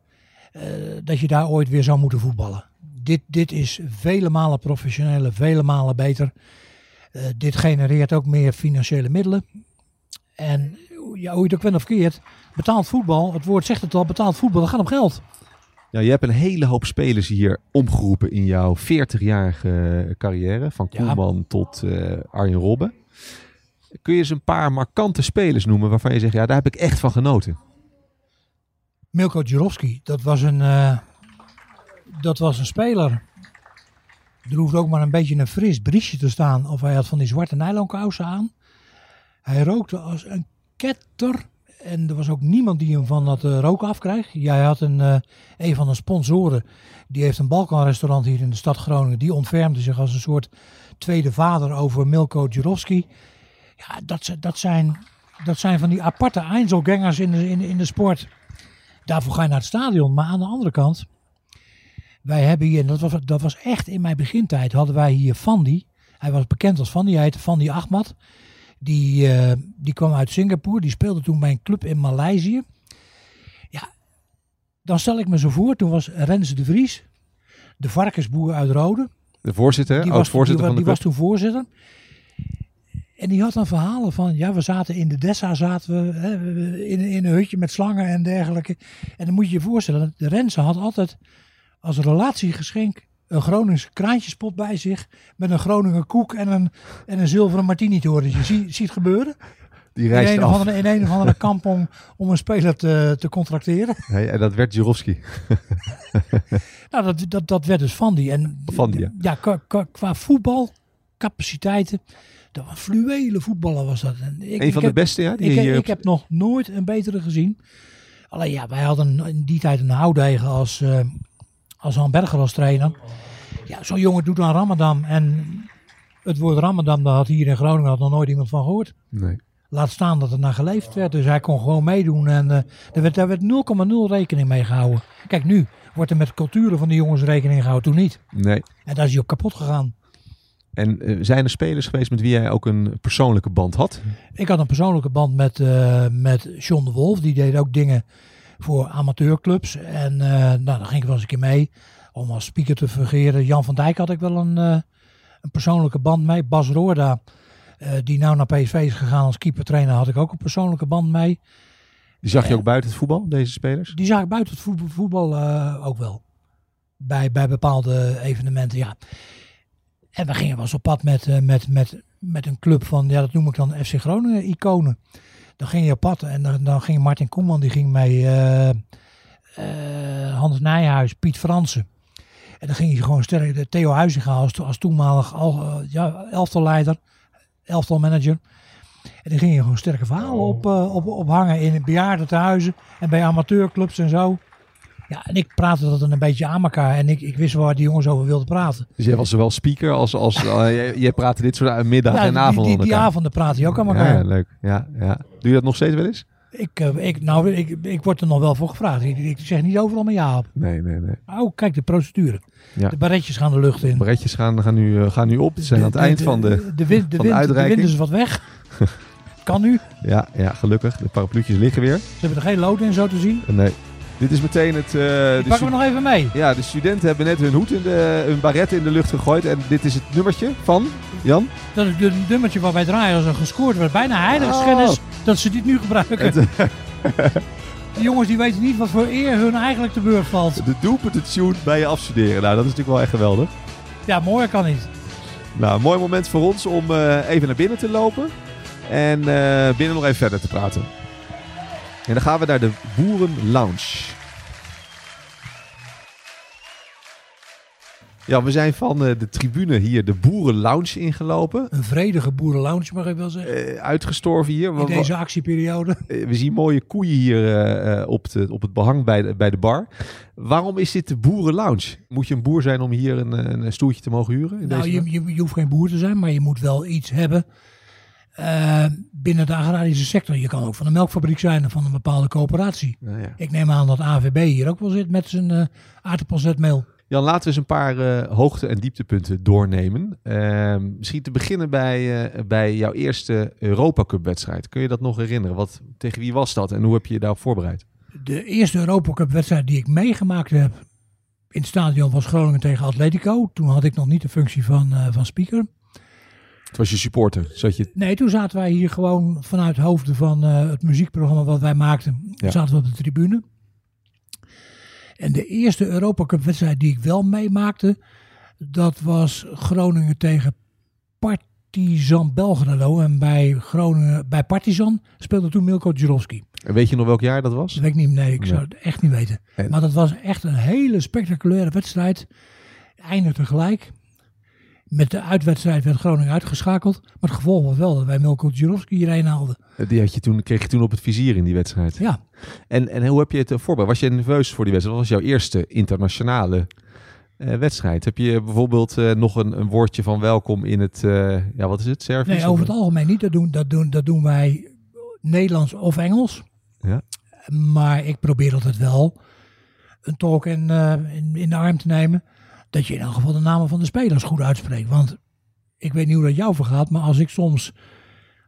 C: eh, dat je daar ooit weer zou moeten voetballen. Dit, dit is vele malen professioneler, vele malen beter. Eh, dit genereert ook meer financiële middelen. En ja, hoe je het ook bent of keert, betaald voetbal, het woord zegt het al, betaald voetbal, dat gaat om geld.
A: Ja, je hebt een hele hoop spelers hier omgeroepen in jouw 40-jarige carrière. Van
C: Ja.
A: Koeman tot eh, Arjen Robben. Kun je eens een paar markante spelers noemen waarvan je zegt, ja, daar heb ik echt van genoten.
C: Milko Jurovski, dat was een, eh, dat was een speler. Er hoefde ook maar een beetje een fris briesje te staan. Of hij had van die zwarte nylonkousen aan. Hij rookte als een ketter. En er was ook niemand die hem van dat eh, roken afkreeg. Jij had een, eh, een van de sponsoren. Die heeft een Balkanrestaurant hier in de stad Groningen. Die ontfermde zich als een soort tweede vader over Milko Jurovski. Ja, dat, dat, zijn, dat zijn van die aparte Einzelgangers in de, in, in de sport. Daarvoor ga je naar het stadion. Maar aan de andere kant, wij hebben hier, en dat was, dat was echt in mijn begintijd, hadden wij hier Fandi. Hij was bekend als Fandi, hij heette Fandi Ahmad. Die, eh, die kwam uit Singapore, die speelde toen bij een club in Maleisië. Ja, dan stel ik me zo voor, toen was Rens de Vries, de varkensboer uit Rode.
A: De voorzitter,
C: Die was,
A: voorzitter
C: die,
A: van de
C: die was toen voorzitter. En die had dan verhalen van, ja, we zaten in de Dessa, zaten we hè, in, in een hutje met slangen en dergelijke. En dan moet je je voorstellen, de Renze had altijd als relatiegeschenk een Groningse kraantjespot bij zich. Met een Groninger koek en een, en een zilveren martini torentje. Zie, zie het gebeuren?
A: Die
C: In
A: reisde
C: een, of
A: af.
C: andere, in een of andere kampong om een speler te, te contracteren.
A: Nee, en dat werd Jurovski. <laughs>
C: Nou, dat, dat, dat werd dus van die. En
A: Van die, ja.
C: qua, qua, qua voetbalcapaciteiten. Dat was een fluwele voetballer was dat. En ik,
A: Een
C: ik
A: van de
C: heb,
A: beste, ja. Die
C: Ik,
A: hier
C: ik heb nog nooit een betere gezien. Alleen ja, wij hadden in die tijd een houdegen als, eh als Han Berger als trainer. Ja, zo'n jongen doet aan Ramadan. En het woord Ramadan, daar had hier in Groningen had nog nooit iemand van gehoord.
A: Nee.
C: Laat staan dat er naar geleefd werd. Dus hij kon gewoon meedoen. En eh er werd, daar werd 0,0 rekening mee gehouden. Kijk, nu wordt er met de culturen van de jongens rekening gehouden. Toen niet.
A: nee.
C: En daar is hij ook kapot gegaan.
A: En eh, zijn er spelers geweest met wie jij ook een persoonlijke band had?
C: Ik had een persoonlijke band met, eh met John de Wolf. Die deed ook dingen voor amateurclubs. En eh, nou, daar ging ik wel eens een keer mee. Om als speaker te fungeren. Jan van Dijk had ik wel een, eh, een persoonlijke band mee. Bas Roorda, eh, die nou naar PSV is gegaan als keepertrainer, had ik ook een persoonlijke band mee.
A: Die zag je ook buiten het voetbal, deze spelers?
C: Die zag ik buiten het voetbal, voetbal ook wel. Bij, bij bepaalde evenementen, ja. En we gingen wel eens op pad met, met, met, met een club van, ja, dat noem ik dan FC Groningen iconen. Dan ging je op pad en dan, dan ging Martin Koeman, die ging mee, eh, eh, Hans Nijhuis, Piet Fransen. En dan ging je gewoon sterk, de Theo Huizinga als, als toenmalig al, eh, ja, elftalleider, elftalmanager. En dan ging je gewoon sterke verhalen op, eh, op, op hangen in bejaardentehuizen en bij amateurclubs en zo. Ja, en ik praatte dat dan een beetje aan elkaar en ik, ik wist waar die jongens over wilden praten.
A: Dus jij was zowel speaker als... als eh, <laughs> jij, jij praatte dit soort middag
C: Ja,
A: en
C: die,
A: avond
C: die, die
A: elkaar.
C: avonden praat je ook aan elkaar.
A: ja, leuk. Ja, ja. Doe je dat nog steeds wel eens?
C: Ik, eh, ik, nou, ik, ik word er nog wel voor gevraagd. Ik, ik zeg niet overal maar ja op.
A: Nee, nee, nee.
C: Oh, kijk, de procedure.
A: Ja.
C: De barretjes gaan de lucht in.
A: Baretjes gaan, gaan, nu, eh, gaan nu op. Ze zijn aan het eind van de...
C: De, wind, de,
A: de
C: wind, de wind is wat weg. <laughs> kan nu.
A: Ja, ja, gelukkig. De parapluutjes liggen weer.
C: Ze hebben er geen lood in, zo te zien.
A: Nee. Dit is meteen het... eh, de
C: Ik pak hem nog even mee.
A: Ja, de studenten hebben net hun hoed in de... hun baret in de lucht gegooid. En dit is het nummertje van... Jan?
C: Dat is het nummertje waar wij draaien als er gescoord werd. Bijna heiligschennis dat ze dit nu gebruiken.
A: Het, eh, <laughs>
C: De jongens die weten niet wat voor eer hun eigenlijk te beurt valt.
A: de doelpunten tune bij je afstuderen. Nou, dat is natuurlijk wel echt geweldig.
C: Ja, mooier kan niet.
A: Nou, mooi moment voor ons om eh, even naar binnen te lopen. En eh, binnen nog even verder te praten. En dan gaan we naar de Boeren Lounge. Ja, we zijn van eh, de tribune hier de Boeren Lounge ingelopen.
C: Een vredige boerenlounge mag ik wel zeggen.
A: Eh, uitgestorven hier.
C: In deze actieperiode. <laughs>
A: we zien mooie koeien hier eh, eh, op, de, op het behang bij de, bij de bar. Waarom is dit de Boeren Lounge? Moet je een boer zijn om hier een, een stoeltje te mogen huren? In
C: Nou,
A: deze
C: je, je, je hoeft geen boer te zijn, maar je moet wel iets hebben eh, binnen de agrarische sector. Je kan ook van een melkfabriek zijn of van een bepaalde coöperatie.
A: Nou ja.
C: Ik neem aan dat AVB hier ook wel zit met zijn eh aardappelzetmeel.
A: Jan, laten we eens een paar eh, hoogte- en dieptepunten doornemen. Ehm, misschien te beginnen bij, bij jouw eerste Europa Cup wedstrijd. Kun je dat nog herinneren? Wat, tegen wie was dat en hoe heb je je daarop voorbereid?
C: De eerste Europacup wedstrijd die ik meegemaakt heb in het stadion was Groningen tegen Atletico. Toen had ik nog niet de functie van, van speaker.
A: Het was je supporter. Zat je...
C: Nee, toen zaten wij hier gewoon vanuit hoofden van eh, het muziekprogramma wat wij maakten.
A: Ja.
C: Zaten we op de tribune. En de eerste Europa Cup wedstrijd die ik wel meemaakte, dat was Groningen tegen Partizan Belgrado. En bij, Groningen, bij Partizan speelde toen Milko Djurovski.
A: En weet je nog welk jaar dat was?
C: Dat weet ik niet, nee, ik zou het echt niet weten.
A: En-
C: Maar dat was echt een hele spectaculaire wedstrijd. Eindigde gelijk. Met de uitwedstrijd werd Groningen uitgeschakeld. Maar het gevolg was wel dat wij Milko Djurovski hierheen haalden.
A: Die had je toen, kreeg je toen op het vizier in die wedstrijd.
C: Ja,
A: En, en hoe heb je het eh, voorbereid? Was je nerveus voor die wedstrijd? Wat was jouw eerste internationale eh, wedstrijd? Heb je bijvoorbeeld eh, nog een, een woordje van welkom in het, eh, ja wat is het, Servisch?
C: nee, over het algemeen niet. Dat doen, dat, doen, dat doen wij Nederlands of Engels.
A: Ja.
C: Maar ik probeer altijd wel een tolk in, in, in de arm te nemen. Dat je in elk geval de namen van de spelers goed uitspreekt. Want ik weet niet hoe dat jou vergaat. Maar als ik soms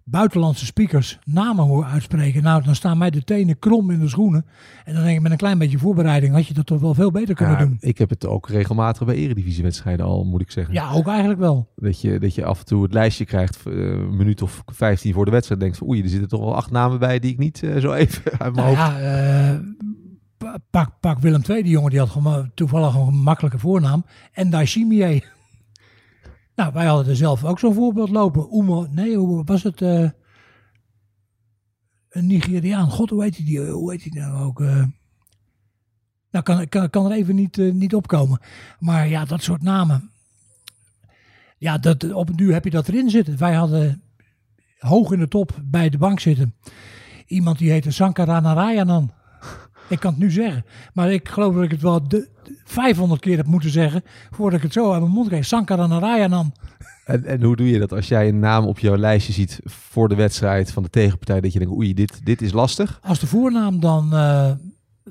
C: buitenlandse speakers namen hoor uitspreken. Nou, dan staan mij de tenen krom in de schoenen. En dan denk ik met een klein beetje voorbereiding had je dat toch wel veel beter kunnen
A: Ja,
C: doen.
A: ik heb het ook regelmatig bij eredivisiewedstrijden al, moet ik zeggen.
C: Ja, ook eigenlijk wel.
A: Dat, je, dat je af en toe het lijstje krijgt, eh, een minuut of 15 voor de wedstrijd, denkt van oei, er zitten toch wel acht namen bij die ik niet eh, zo even <laughs> uit mijn
C: Nou
A: hoofd...
C: ja, eh, pa- pak, pak Willem II, die jongen die had toevallig een makkelijke voornaam. En Daishimie. <laughs> nou, wij hadden er zelf ook zo'n voorbeeld lopen. Oemo, nee, hoe was het? eh, een Nigeriaan. God, hoe heet hij die? Hoe heet hij nou ook? eh? nou, kan, kan, kan er even niet, eh, niet opkomen. Maar ja, dat soort namen. Ja, dat, op een duur heb je dat erin zitten. Wij hadden hoog in de top bij de bank zitten. Iemand die heette Sankara Narayanan. Ik kan het nu zeggen. Maar ik geloof dat ik het wel de, 500 keer heb moeten zeggen. Voordat ik het zo uit mijn mond kreeg. Sankara Narayanan.
A: En, en hoe doe je dat als jij een naam op jouw lijstje ziet voor de wedstrijd van de tegenpartij, dat je denkt oei, dit, dit is lastig?
C: Als de voornaam dan eh,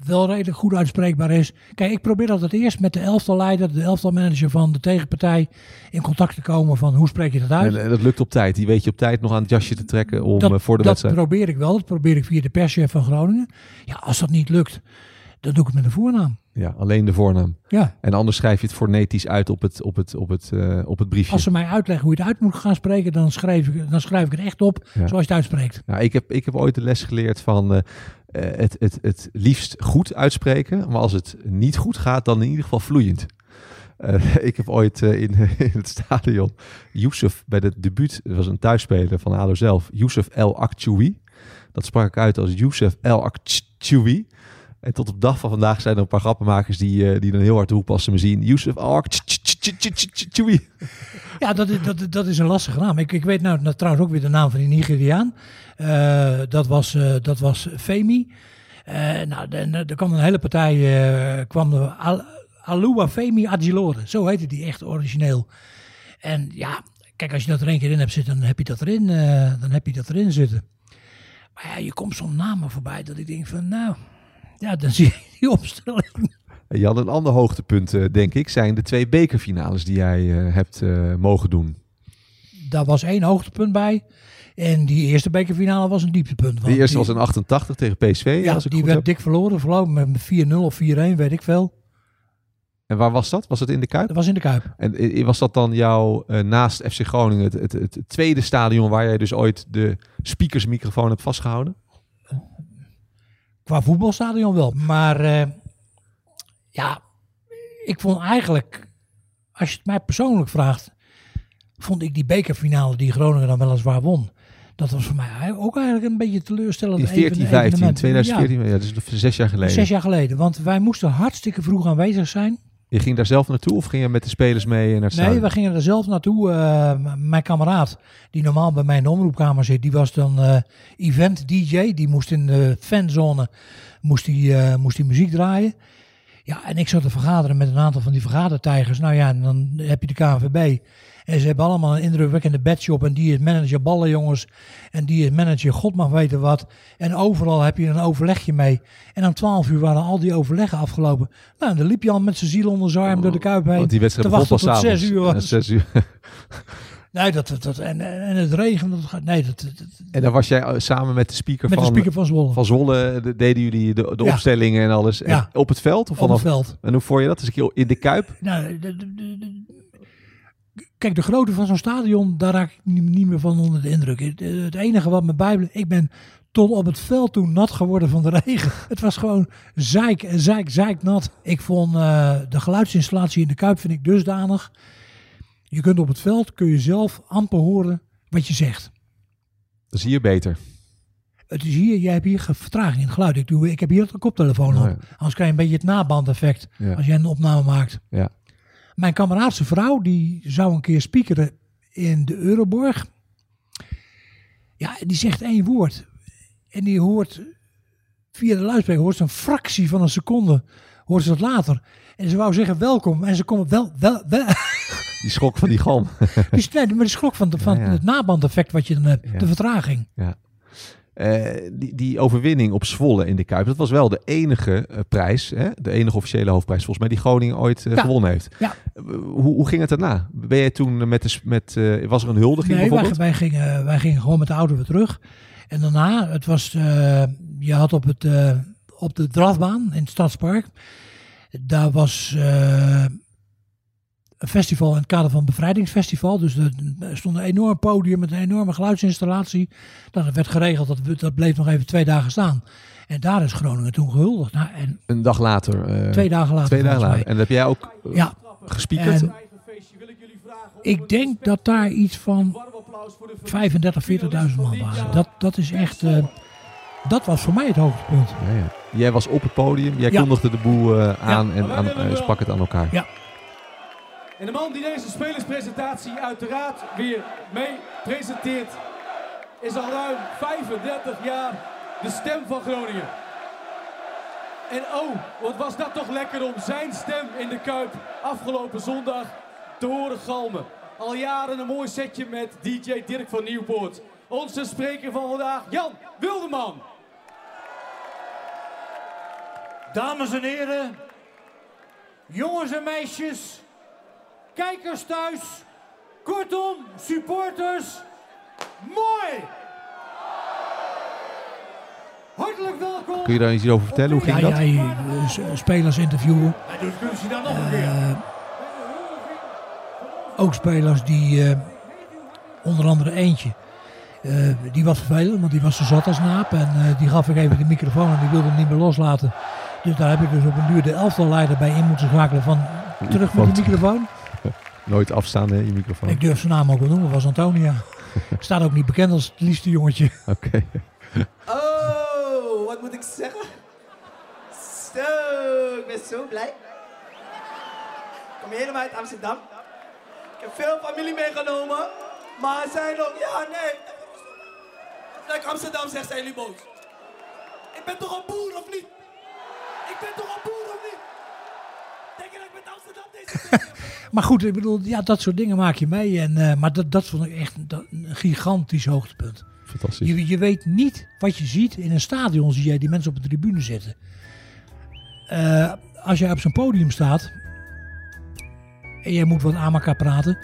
C: wel redelijk goed uitspreekbaar is. Kijk, ik probeer altijd eerst met de elftalleider, de elftalmanager van de tegenpartij, in contact te komen van hoe spreek je dat uit.
A: En, dat lukt op tijd. Die weet je op tijd nog aan het jasje te trekken om
C: dat,
A: eh, voor de
C: dat
A: wedstrijd.
C: probeer ik wel. Dat probeer ik via de perschef van Groningen. Ja, als dat niet lukt, dan doe ik het met de voornaam.
A: Ja, alleen de voornaam.
C: Ja,
A: En anders schrijf je het fonetisch uit op het, op het, op het, eh, op het briefje.
C: als ze mij uitleggen hoe je het uit moet gaan spreken, dan schrijf ik, dan schrijf ik het echt op
A: Ja.
C: zoals je het uitspreekt.
A: Nou, ik, heb, ik heb ooit de les geleerd van eh, eh, het, het, het liefst goed uitspreken. Maar als het niet goed gaat, dan in ieder geval vloeiend. <laughs> Ik heb ooit in, <laughs> in het stadion Youssef bij het debuut, dat was een thuisspeler van ADO zelf, Youssef El Akchoui. Dat sprak ik uit als Youssef El Akchoui. En tot op de dag van vandaag zijn er een paar grappenmakers die, eh, die dan heel hard als ze me zien. El Akchoui.
C: Ja, dat is, dat, is een lastige naam. Ik, ik weet nou, nou trouwens ook weer de naam van die Nigeriaan. Eh, dat, was, eh, dat was Femi. Eh, nou, de- de- er kwam een hele partij, kwam er Al, Alua Femi Agilore. Zo heette die echt origineel. En ja, kijk, als je dat er één keer in hebt zitten, dan heb je dat erin, dan heb je dat erin zitten. Maar ja, je komt zo'n namen voorbij dat ik denk van, nou, ja, dan zie je die opstelling.
A: En Jan, een ander hoogtepunt, eh, denk ik, zijn de twee bekerfinales die jij eh, hebt eh, mogen doen.
C: Daar was één hoogtepunt bij. En die eerste bekerfinale was een dieptepunt.
A: De eerste was in 88 tegen PSV,
C: Ja,
A: als ik
C: die
A: goed
C: werd
A: heb.
C: dik verloren. Verloren met 4-0 of 4-1, weet ik veel.
A: En waar was dat? Was het in de Kuip?
C: Dat was in de Kuip.
A: En was dat dan jouw, naast FC Groningen, het, het, het tweede stadion waar jij dus ooit de speakersmicrofoon hebt vastgehouden?
C: Qua voetbalstadion wel. Maar eh, ja, ik vond eigenlijk, als je het mij persoonlijk vraagt, vond ik die bekerfinale die Groningen dan weliswaar won. Dat was voor mij ook eigenlijk een beetje teleurstellend.
A: In 14,
C: even-
A: 15,
C: evenement.
A: 2014, ja. dat is nog zes jaar
C: Ja,
A: geleden.
C: zes jaar geleden. Want wij moesten hartstikke vroeg aanwezig zijn.
A: Je ging daar zelf naartoe of ging je met de spelers mee naar het
C: Nee, we gingen er zelf naartoe. Eh, mijn kameraad, die normaal bij mij in de omroepkamer zit, die was dan eh, event DJ. Die moest in de fanzone moest die, eh, moest die muziek draaien. Ja, en ik zat te vergaderen met een aantal van die vergadertijgers. Nou ja, en dan heb je de KNVB. En ze hebben allemaal een indrukwekkende bedshop. En die is manager ballenjongens. En die is manager god mag weten wat. En overal heb je een overlegje mee. En om 12 uur waren al die overleggen afgelopen. Nou, en dan liep Jan met zijn ziel onder zijn arm door de kuip heen.
A: Want die wedstrijd
C: te wachten tot zes uur
A: Ja,
C: was.
A: zes uur. <laughs>
C: Nee, dat, dat, dat- en, en het regen. Dat, gaat- nee, dat,
A: En dan was jij eh, samen met de speaker,
C: met
A: van,
C: de speaker van Zwolle.
A: van Zwolle, eh, de- deden jullie de, de
C: Ja.
A: opstellingen en alles. En
C: Ja.
A: Op het veld? Of
C: op het veld.
A: En hoe vond je dat? Dus een in de Kuip?
C: Nou, de- kijk, de grootte van zo'n stadion, daar raak ik niet, meer van onder de indruk. Het, het enige wat me bijblijft, ik ben tot op het veld toe nat geworden van de <laughs> regen. Het was gewoon zeik en zeik, zeik nat. Ik vond uh, de geluidsinstallatie in de Kuip vind ik dusdanig. Je kunt op het veld, kun je zelf amper horen wat je zegt.
A: Dat is hier beter.
C: Het is hier, jij hebt hier vertraging in het geluid. Ik, doe, ik heb hier een koptelefoon op. Anders krijg je een beetje het nabandeffect ja. als jij een opname maakt.
A: Ja.
C: Mijn kameraadse vrouw, die zou een keer speakeren in de Euroborg. Ja, die zegt één woord. En die hoort via de luidspreker, hoort ze een fractie van een seconde, hoort ze dat later. En ze wou zeggen welkom. En ze komt wel, wel, wel.
A: Die schrok van die galm. <laughs>
C: die, nee, maar die schrok van, de, van het nabandeffect wat je dan hebt. De vertraging.
A: Ja. Uh, die, die overwinning op Zwolle in de Kuip, dat was wel de enige uh, prijs, hè? de enige officiële hoofdprijs volgens mij die Groningen ooit uh,
C: ja.
A: gewonnen heeft.
C: Ja.
A: hoe, hoe ging het daarna? Ben je toen met, de, met was er een huldiging
C: nee,
A: bijvoorbeeld?
C: Wij, wij, gingen, wij gingen gewoon met de auto weer terug. En daarna, het was, je had op, het, op de drafbaan in het Stadspark, daar was een festival in het kader van het Bevrijdingsfestival. Dus er stond een enorm podium met een enorme geluidsinstallatie. Dat werd geregeld, dat, dat bleef nog even twee dagen staan. En daar is Groningen toen gehuldigd. Nou, en
A: een dag later? Uh,
C: twee dagen later.
A: Twee dagen later. En heb jij ook uh,
C: ja.
A: gespiekerd?
C: En ik denk dat daar iets van 35, 40.000 man waren. Dat, dat is echt... Uh, dat was voor mij het hoogtepunt.
A: Ja, ja. Jij was op het podium, jij kondigde de boel aan en aan, sprak het aan elkaar.
C: Ja.
E: En de man die deze spelerspresentatie uiteraard weer mee presenteert, is al ruim 35 jaar de stem van Groningen. En oh, wat was dat toch lekker om zijn stem in de Kuip afgelopen zondag te horen galmen. Al jaren een mooi setje met DJ Dirk van Nieuwpoort. Onze spreker van vandaag, Jan Wilderman.
F: Dames en heren, jongens en meisjes, kijkers thuis, kortom, supporters, mooi! Hartelijk welkom.
A: Kun je daar iets over vertellen? Hoe ging
C: ja,
A: dat?
C: Ja, spelers interviewen.
F: Ja, dus kunnen ze dan nog een keer. Uh,
C: ook spelers die, uh, onder andere eentje, uh, die was vervelend, want die was zo zat als naap. En die gaf ik even de microfoon en die wilde hem niet meer loslaten. Dus daar heb ik dus op een duur de elftalleider bij in moeten schakelen van terug met de microfoon.
A: Nooit afstaan, hè, je microfoon.
C: Ik durf zijn naam ook wel noemen, was Antonia. <laughs> Staat ook niet bekend als het liefste jongetje.
A: Oké. Okay. <laughs>
G: Oh, wat moet ik zeggen? Zo, ik ben zo blij. Ik kom helemaal uit Amsterdam. Ik heb veel familie meegenomen. Maar zij nog, ja nee. Als ik Amsterdam zeg, zijn jullie boos. Ik ben toch een boer of niet? Ik ben toch een boer of niet? Denk je dat ik met Amsterdam deze...
C: Maar goed, ik bedoel, ja, dat soort dingen maak je mee. En, uh, maar dat, dat vond ik echt een gigantisch hoogtepunt.
A: Fantastisch.
C: Je, je weet niet wat je ziet. In een stadion zie jij die mensen op de tribune zitten. Uh, als jij op zo'n podium staat en jij moet wat aan elkaar praten,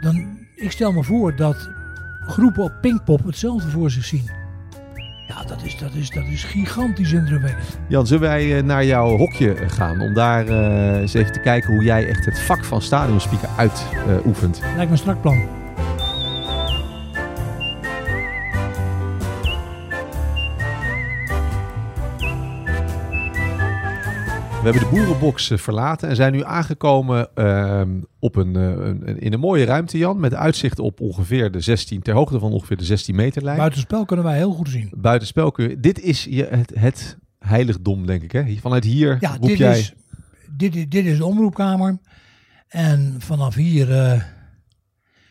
C: dan ik stel me voor dat groepen op Pinkpop hetzelfde voor zich zien. Ja, dat is, dat is, dat is gigantisch indrukwekkend.
A: Jan, zullen wij naar jouw hokje gaan om daar uh, eens even te kijken hoe jij echt het vak van stadionspeaker uitoefent? Uh,
C: Lijkt me een strak plan.
A: We hebben de boerenbox verlaten en zijn nu aangekomen uh, op een, een, in een mooie ruimte, Jan. Met uitzicht op ongeveer de 16, ter hoogte van ongeveer de 16 meter lijn.
C: Buitenspel kunnen wij heel goed zien.
A: Buitenspel kun je. Dit is je, het, het heiligdom, denk ik. Hè? Vanuit hier
C: ja,
A: roep
C: dit
A: jij.
C: Is, dit, dit is de omroepkamer. En vanaf hier uh,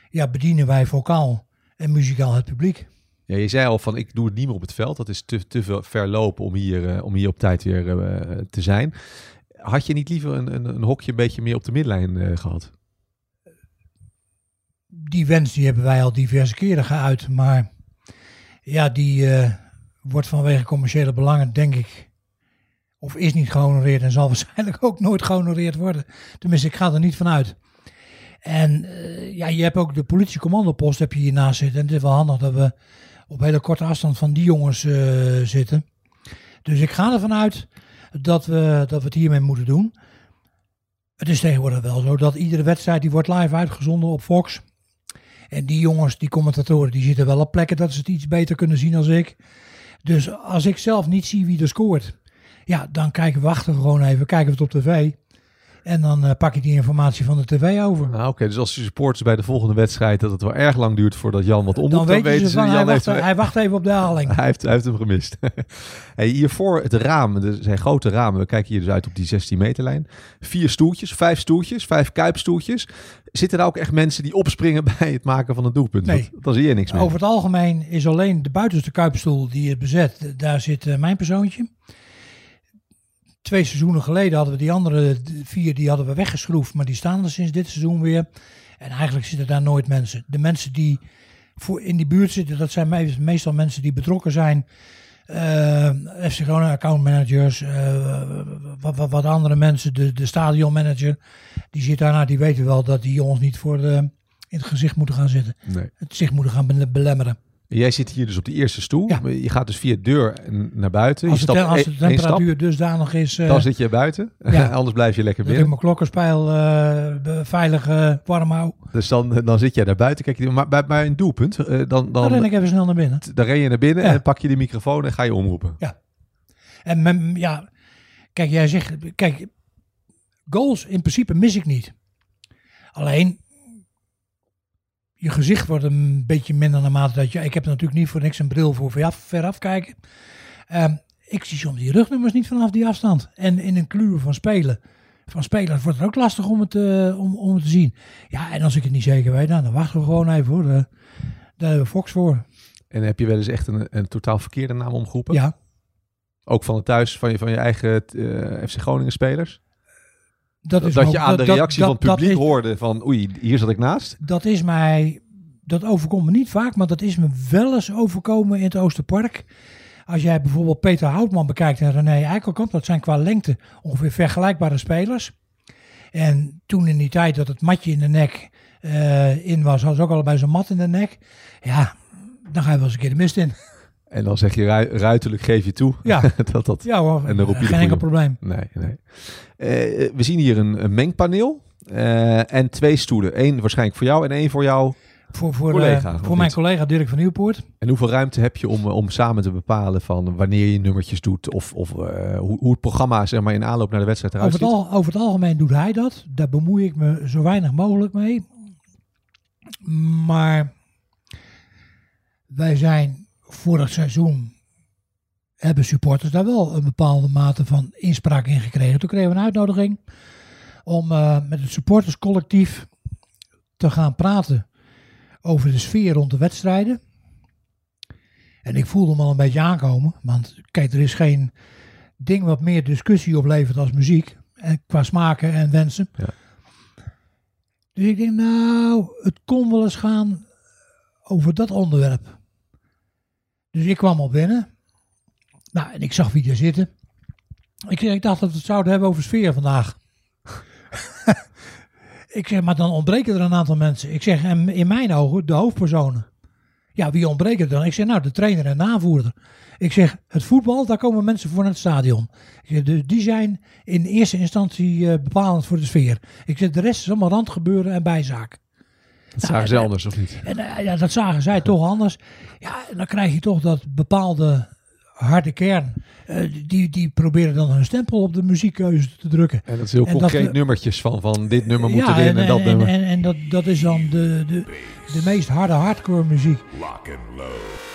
C: ja, bedienen wij vocaal en muzikaal het publiek.
A: Ja, je zei al van ik doe het niet meer op het veld. Dat is te, te ver lopen om hier, uh, om hier op tijd weer uh, te zijn. Had je niet liever een, een, een, hokje een beetje meer op de midlijn uh, gehad?
C: Die wens die hebben wij al diverse keren geuit. Maar ja, die wordt vanwege commerciële belangen, denk ik, of is niet gehonoreerd en zal <laughs> waarschijnlijk ook nooit gehonoreerd worden. Tenminste, ik ga er niet van uit. En ja, je hebt ook de politiecommandopost heb je hiernaast zitten. En het is wel handig dat we op hele korte afstand van die jongens uh, zitten. Dus ik ga ervan uit dat we, dat we het hiermee moeten doen. Het is tegenwoordig wel zo dat iedere wedstrijd die wordt live uitgezonden op Fox. En die jongens, die commentatoren, die zitten wel op plekken dat ze het iets beter kunnen zien als ik. Dus als ik zelf niet zie wie er scoort, ja, dan kijken we achter gewoon even, kijken we het op tv. En dan uh, pak ik die informatie van de tv over.
A: Nou, Oké, dus als je supporters bij de volgende wedstrijd dat het wel erg lang duurt voordat Jan wat om
C: dan,
A: dan,
C: dan
A: weten ze,
C: van,
A: Jan
C: hij,
A: heeft,
C: wacht, hij wacht even op de haling. <laughs>
A: hij, heeft, hij heeft hem gemist. <laughs> hey, hiervoor het raam, er zijn grote ramen. We kijken hier dus uit op die 16 meterlijn. Vier stoeltjes, vijf stoeltjes, vijf kuipstoeltjes. Zitten er ook echt mensen die opspringen <laughs> bij het maken van het doelpunt?
C: Nee.
A: Want Dan zie je niks meer.
C: Over het algemeen is alleen de buitenste kuipstoel die is bezet. Daar zit eh, mijn persoontje. Twee seizoenen geleden hadden we die andere vier die hadden we weggeschroefd. Maar die staan er sinds dit seizoen weer. En eigenlijk zitten daar nooit mensen. De mensen die voor in die buurt zitten, dat zijn me- meestal mensen die betrokken zijn. Eh FC Groningen accountmanagers, eh wat, wat, wat andere mensen, de, de stadionmanager. Die zit daarna, die weten wel dat die jongens niet voor eh, in het gezicht moeten gaan zitten.
A: Nee.
C: Het zich moeten gaan bele- belemmeren.
A: Jij zit hier dus op de eerste stoel.
C: Ja.
A: Je gaat dus via de deur en naar buiten.
C: Als,
A: je
C: de, als de
A: stap,
C: temperatuur dusdanig is, eh
A: dan zit je buiten.
C: Ja. <laughs>
A: Anders blijf je lekker
C: dat ik
A: binnen.
C: mijn klokkenspijl eh, be- veilig eh, warm hou.
A: Dus dan, dan zit jij daar buiten. Kijk, je- maar bij, bij een doelpunt, eh, dan,
C: Dan,
A: dan,
C: ren ik even snel naar binnen.
A: dan ren je naar binnen
C: Ja.
A: en pak je de microfoon en ga je omroepen.
C: En men- ja, kijk, jij zegt, kijk, goals in principe mis ik niet. Alleen, je gezicht wordt een beetje minder naarmate dat je, ik heb natuurlijk niet voor niks een bril voor veraf, veraf kijken. Ehm, ik zie soms die rugnummers niet vanaf die afstand. En in een kluur van spelen, van spelers wordt het ook lastig om het, eh, om, om het te zien. Ja, en als ik het niet zeker weet, nou, dan wachten we gewoon even hoor. Daar, daar hebben we Fox voor.
A: En heb je wel eens echt een, een totaal verkeerde naam omgeroepen?
C: Ja,
A: Ook van het thuis, van je, van je eigen eh, FC Groningen spelers?
C: Dat
A: Dat,
C: is
A: dat
C: ook-
A: je aan de reactie
C: dat-
A: van het publiek
C: is-
A: hoorde van oei, hier zat ik naast.
C: dat is mij, dat overkomt me niet vaak, maar dat is me wel eens overkomen in het Oosterpark. Als jij bijvoorbeeld Peter Houtman bekijkt en René Eikelkamp, dat zijn qua lengte ongeveer vergelijkbare spelers. En toen in die tijd dat het matje in de nek eh, in was, hadden ze ook allebei zo'n mat in de nek. Ja, dan ga je wel eens een keer de mist in.
A: En dan zeg je ru- ruiterlijk geef je toe
C: Ja. <laughs>
A: dat dat...
C: Ja hoor,
A: En dan roep je
C: geen enkel probleem.
A: Nee, nee. Eh, we zien hier een, een mengpaneel eh, en twee stoelen. Eén waarschijnlijk voor jou en één voor jou.
C: Voor, voor,
A: Collega,
C: eh,
A: of
C: voor mijn collega Dirk van Nieuwpoort.
A: En hoeveel ruimte heb je om, om samen te bepalen van wanneer je nummertjes doet of, of hoe, hoe het programma zeg maar, in aanloop naar de wedstrijd eruit
C: Over het,
A: ziet?
C: al, over het algemeen doet hij dat. Daar bemoei ik me zo weinig mogelijk mee. Maar wij zijn vorig seizoen hebben supporters daar wel een bepaalde mate van inspraak in gekregen. Toen kregen we een uitnodiging om eh, met het supporterscollectief te gaan praten over de sfeer rond de wedstrijden. En ik voelde hem al een beetje aankomen. Want kijk, er is geen ding wat meer discussie oplevert als muziek. En qua smaken en wensen.
A: Ja.
C: Dus ik denk, nou, het kon wel eens gaan over dat onderwerp. Dus ik kwam al binnen. Nou, en ik zag wie er zitten. Ik, zeg, ik dacht dat we het zouden hebben over sfeer vandaag. <laughs> ik zeg, maar dan ontbreken er een aantal mensen. Ik zeg, en in mijn ogen de hoofdpersonen. Ja, wie ontbreken er dan? Ik zeg, nou, de trainer en de aanvoerder. Ik zeg, het voetbal, daar komen mensen voor naar het stadion. Dus die zijn in eerste instantie eh, bepalend voor de sfeer. Ik zeg, de rest is allemaal randgebeuren en bijzaak.
A: Dat zagen ze anders of niet?
C: En eh, ja, dat zagen zij toch anders. Ja, en dan krijg je toch dat bepaalde harde kern, eh, die, die proberen dan hun stempel op de muziekkeuze te drukken.
A: En dat is heel
C: En
A: concreet nummertjes van, van dit nummer moet
C: ja,
A: erin
C: en,
A: en, dat
C: en,
A: nummer.
C: En, en dat, dat is dan de, de, de meest harde hardcore muziek.
H: Lock and load.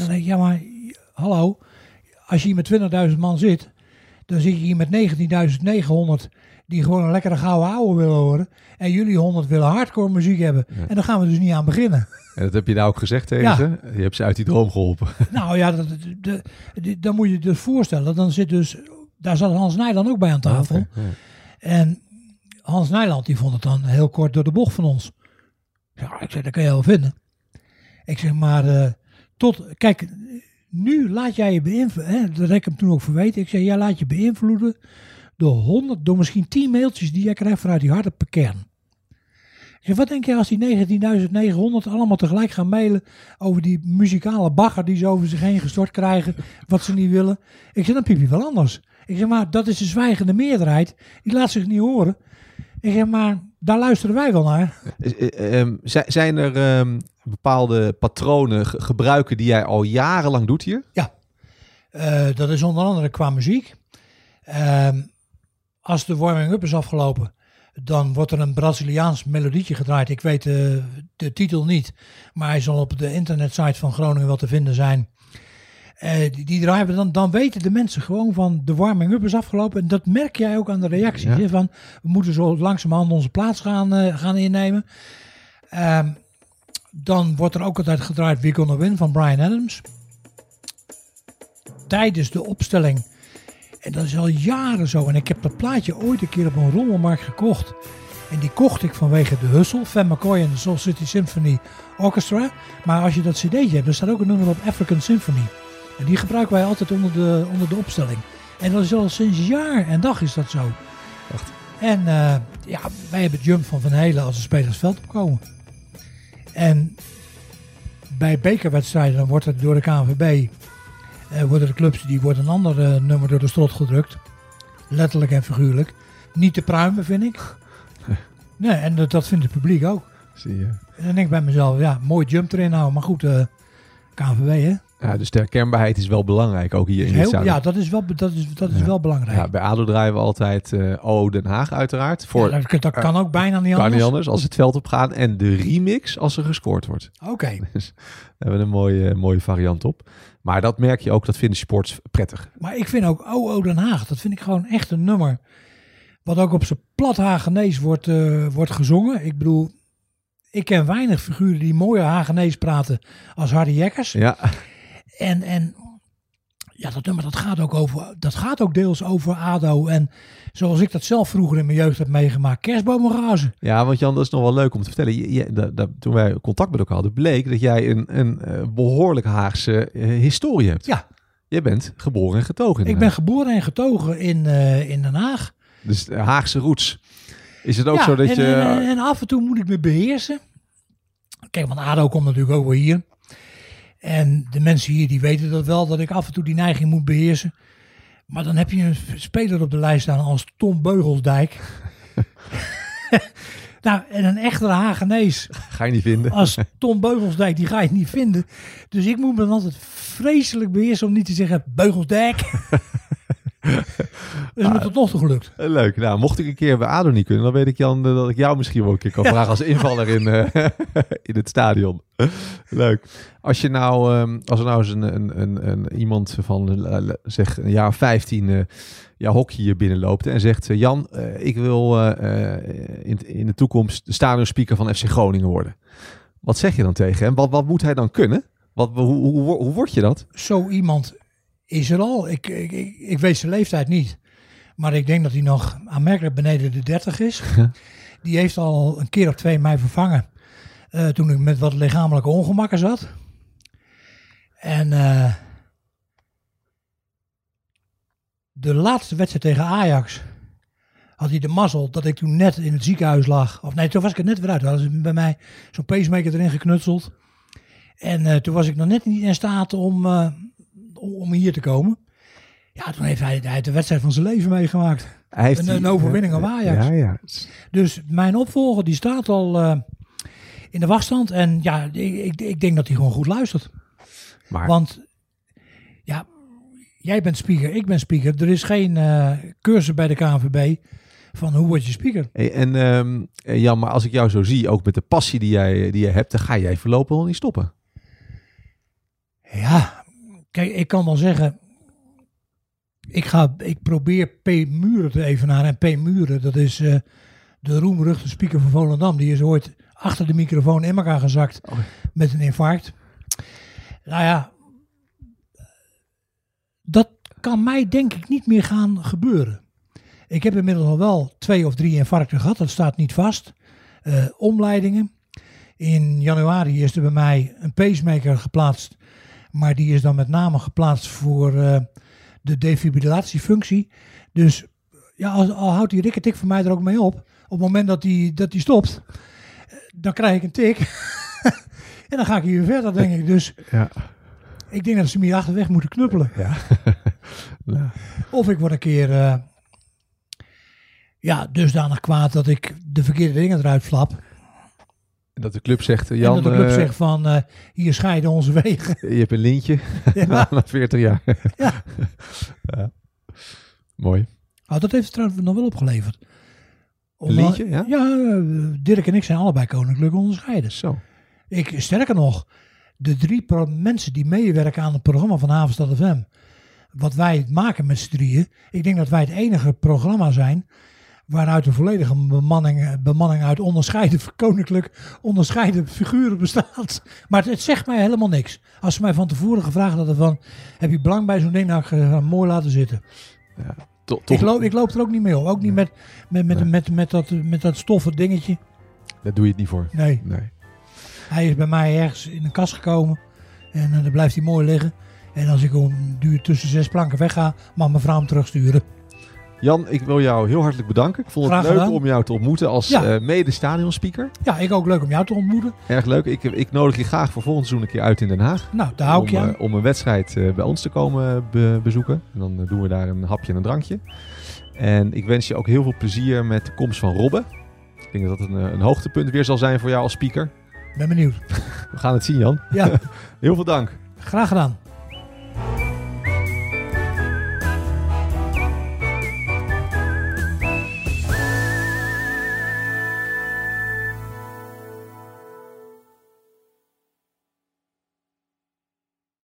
C: En dan denk ik, ja maar, hallo, als je hier met 20.000 man zit, dan zit je hier met 19.900 die gewoon een lekkere gouden ouwe willen horen. En jullie 100 willen hardcore muziek hebben. En daar gaan we dus niet aan beginnen.
A: En dat heb je nou ook gezegd tegen
C: Ja.
A: ze. Je hebt ze uit die droom geholpen. <laughs>
C: nou ja, dat, de, de- dan moet je je dus voorstellen. Dan zit dus, daar zat Hans Nijland ook bij aan tafel.
A: Ja.
C: En Hans Nijland die vond het dan heel kort door de bocht van ons. Ja, ik zeg, dat kan je wel vinden. Ik zeg, maar eh, tot, kijk, nu laat jij je beïnvloeden. Dat heb ik hem toen ook verweten. Ik zeg, jij laat je beïnvloeden door honderd, door misschien tien mailtjes die jij krijgt vanuit die harde kern. Ik Ik zeg, wat denk je als die 19.900 allemaal tegelijk gaan mailen over die muzikale bagger die ze over zich heen gestort krijgen, wat ze niet willen? Ik zeg, dan piep je wel anders. Ik zeg, maar dat is de zwijgende meerderheid, die laat zich niet horen. Ik zeg, maar daar luisteren wij wel naar.
A: Eh, ehm, zijn er ehm, bepaalde patronen, gebruiken die jij al jarenlang doet hier?
C: Ja, uh, dat is onder andere qua muziek. Ehm, als de warming-up is afgelopen, dan wordt er een Braziliaans melodietje gedraaid. Ik weet de, de titel niet, maar hij zal op de internetsite van Groningen wel te vinden zijn. Uh, die, die draaien we dan, dan weten de mensen gewoon van de warming-up is afgelopen. En dat merk jij ook aan de reacties. Ja. Van we moeten zo langzamerhand onze plaats gaan, gaan innemen. Uh, dan wordt er ook altijd gedraaid We're Gonna Win van Brian Adams. Tijdens de opstelling en dat is al jaren zo. En ik heb dat plaatje ooit een keer op een rommelmarkt gekocht. En die kocht ik vanwege de Hussel, Van McCoy en de Soul City Symphony Orchestra. Maar als je dat cd'tje hebt, er staat ook een nummer op African Symphony. En die gebruiken wij altijd onder de, onder de opstelling. En dat is al sinds jaar en dag is dat zo. Wacht. En uh, ja, wij hebben Jump van Van Helen als de spelers veld opkomen. En bij bekerwedstrijden dan wordt het door de KNVB uh, worden de clubs die worden een ander uh, nummer door de strot gedrukt. Letterlijk en figuurlijk. Niet te pruimen, vind ik. <laughs> Nee, en dat, dat vindt het publiek ook.
A: Zie je.
C: En dan denk ik bij mezelf, ja, mooi jump erin houden. Maar goed, uh, KNVB hè.
A: Ja, dus de herkenbaarheid is wel belangrijk, ook hier in Heel,
C: Ja, dat is wel, dat is, dat is ja. wel belangrijk. Ja,
A: bij ADO draaien we altijd uh, O Den Haag uiteraard. Voor,
C: ja, dat, dat kan uh, ook bijna niet anders.
A: Kan niet anders, als het veld op gaat. En de remix als er gescoord wordt.
C: Oké. Okay. <laughs>
A: Dus daar hebben we een mooie, mooie variant op. Maar dat merk je ook, dat vinden sports prettig.
C: Maar ik vind ook OO Den Haag, dat vind ik gewoon echt een nummer. Wat ook op zijn plat Hagenees wordt, uh, wordt gezongen. Ik bedoel, ik ken weinig figuren die mooier Hagenees praten als Hardy Jekkers.
A: Ja.
C: En, en ja, dat nummer dat gaat ook over, dat gaat ook deels over ADO. En zoals ik dat zelf vroeger in mijn jeugd heb meegemaakt, kerstbomenrazen.
A: Ja, want Jan, dat is nog wel leuk om te vertellen. Je, toen wij contact met elkaar hadden, bleek dat jij een, een uh, behoorlijk Haagse uh, historie hebt.
C: Ja.
A: Je bent geboren en getogen in
C: Ik ben geboren en getogen in, uh, in Den Haag.
A: Dus Haagse roots. Is het ook
C: ja,
A: zo dat
C: en,
A: je...
C: En, en af en toe moet ik me beheersen. Kijk, want ADO komt natuurlijk ook wel hier. En de mensen hier die weten dat wel, dat ik af en toe die neiging moet beheersen. Maar dan heb je een speler op de lijst staan als Tom Beugelsdijk. <laughs> nou, en een echte Hagenees.
A: Ga je niet vinden.
C: Als Tom Beugelsdijk, die ga je niet vinden. Dus ik moet me dan altijd vreselijk beheersen om niet te zeggen Beugelsdijk. <laughs> is me tot nog toe gelukt.
A: Leuk. Nou, mocht ik een keer bij ADO niet kunnen, dan weet ik Jan dat ik jou misschien wel een keer kan vragen als invaller in, uh, <laughs> in het stadion. Leuk. Als je nou, um, als er nou eens een, een, een, een iemand van uh, zeg een jaar 15 uh, jouw hockey hier binnenloopt en zegt Jan, ik wil in, in de toekomst de stadionspeaker van FC Groningen worden. Wat zeg je dan tegen hem? Wat, wat moet hij dan kunnen? Wat, hoe, hoe, hoe word je dat?
C: Zo iemand is er al. Ik, ik, ik, ik, weet zijn leeftijd niet. Maar ik denk dat hij nog aanmerkelijk beneden de 30 is. <laughs> Die heeft al een keer of twee mij vervangen. Uh, toen ik met wat lichamelijke ongemakken zat. En uh, de laatste wedstrijd tegen Ajax had hij de mazzel dat ik toen net in het ziekenhuis lag. Of nee, toen was ik er net weer uit. Hadden ze bij mij zo'n pacemaker erin geknutseld. En uh, toen was ik nog net niet in staat om, om hier te komen. Ja, toen heeft hij, hij de wedstrijd van zijn leven meegemaakt.
A: Hij heeft
C: een, een overwinning op Ajax.
A: Ja, ja.
C: Dus mijn opvolger die staat al uh, in de wachtstand. En ja, ik, ik, denk dat hij gewoon goed luistert.
A: Maar...
C: Want ja, jij bent speaker, ik ben speaker. Er is geen uh, cursus bij de KNVB van hoe word je speaker.
A: Hey, en um, Jan, maar als ik jou zo zie, ook met de passie die jij, die jij hebt, dan ga jij voorlopig wel niet stoppen.
C: Ja, kijk, ik kan wel zeggen, ik, ga, ik probeer P. Muren te evenaren. En P. Muren, dat is uh, de roemruchte speaker van Volendam. Die is ooit achter de microfoon in elkaar gezakt oh. met een infarct. Nou ja, dat kan mij denk ik niet meer gaan gebeuren. Ik heb inmiddels al wel twee of drie infarcten gehad, dat staat niet vast. Uh, omleidingen. In januari is er bij mij een pacemaker geplaatst, maar die is dan met name geplaatst voor uh, de defibrillatiefunctie. Dus ja, al, al houdt die rikketik voor mij er ook mee op, op het moment dat die, dat die stopt, dan krijg ik een tik. <laughs> en dan ga ik hier weer verder, denk ik. Dus
A: Ja.
C: ik denk dat ze me hier achterweg moeten knuppelen.
A: Ja. <laughs>
C: Of ik word een keer eh, ja, dusdanig kwaad dat ik de verkeerde dingen eruit flap.
A: Dat de club zegt, Jan,
C: en dat de club
A: eh,
C: zegt van, eh, hier scheiden onze wegen. <laughs>
A: je hebt een lintje
C: ja. <laughs>
A: na 40 jaar.
C: Ja. <laughs>
A: Ja. Mooi.
C: Oh, dat heeft het trouwens nog wel opgeleverd.
A: Een lintje, ja?
C: Ja, eh, Dirk en ik zijn allebei koninklijk onderscheiden.
A: Zo.
C: Ik, sterker nog, de drie mensen die meewerken aan het programma van Havenstad FM, wat wij maken met z'n drieën, ik denk dat wij het enige programma zijn waaruit een volledige bemanning, bemanning uit onderscheiden, <laughs> koninklijk onderscheiden figuren bestaat. Maar het, het zegt mij helemaal niks. Als ze mij van tevoren gevraagd hadden van, heb je belang bij zo'n ding, nou, ik mooi laten zitten.
A: To- toch,
C: Ik loop, ik loop er ook niet mee op. Ook niet met, met, met,
A: Nee.
C: met, met, dat, met dat stoffen dingetje.
A: Daar doe je het niet voor.
C: Nee.
A: Nee.
C: Hij is bij mij ergens in een kast gekomen. En eh, dan blijft hij mooi liggen. En als ik om duur tussen zes planken wegga, mag mijn vrouw hem terugsturen.
A: Jan, ik wil jou heel hartelijk bedanken. Ik vond het
C: Graag
A: leuk
C: gedaan.
A: om jou te ontmoeten als
C: Ja.
A: eh, mede-stadionspeaker.
C: Ja, ik ook leuk om jou te ontmoeten.
A: Erg leuk. Ik, ik nodig je graag voor volgend seizoen een keer uit in Den Haag.
C: Nou, daar hou ik je
A: om,
C: aan.
A: eh, om een wedstrijd eh, bij ons te komen be- bezoeken. En dan doen we daar een hapje en een drankje. En ik wens je ook heel veel plezier met de komst van Robbe. Ik denk dat dat een, een hoogtepunt weer zal zijn voor jou als speaker.
C: Ben benieuwd. <laughs>
A: We gaan het zien, Jan.
C: Ja, <laughs>
A: Heel veel dank.
C: graag gedaan.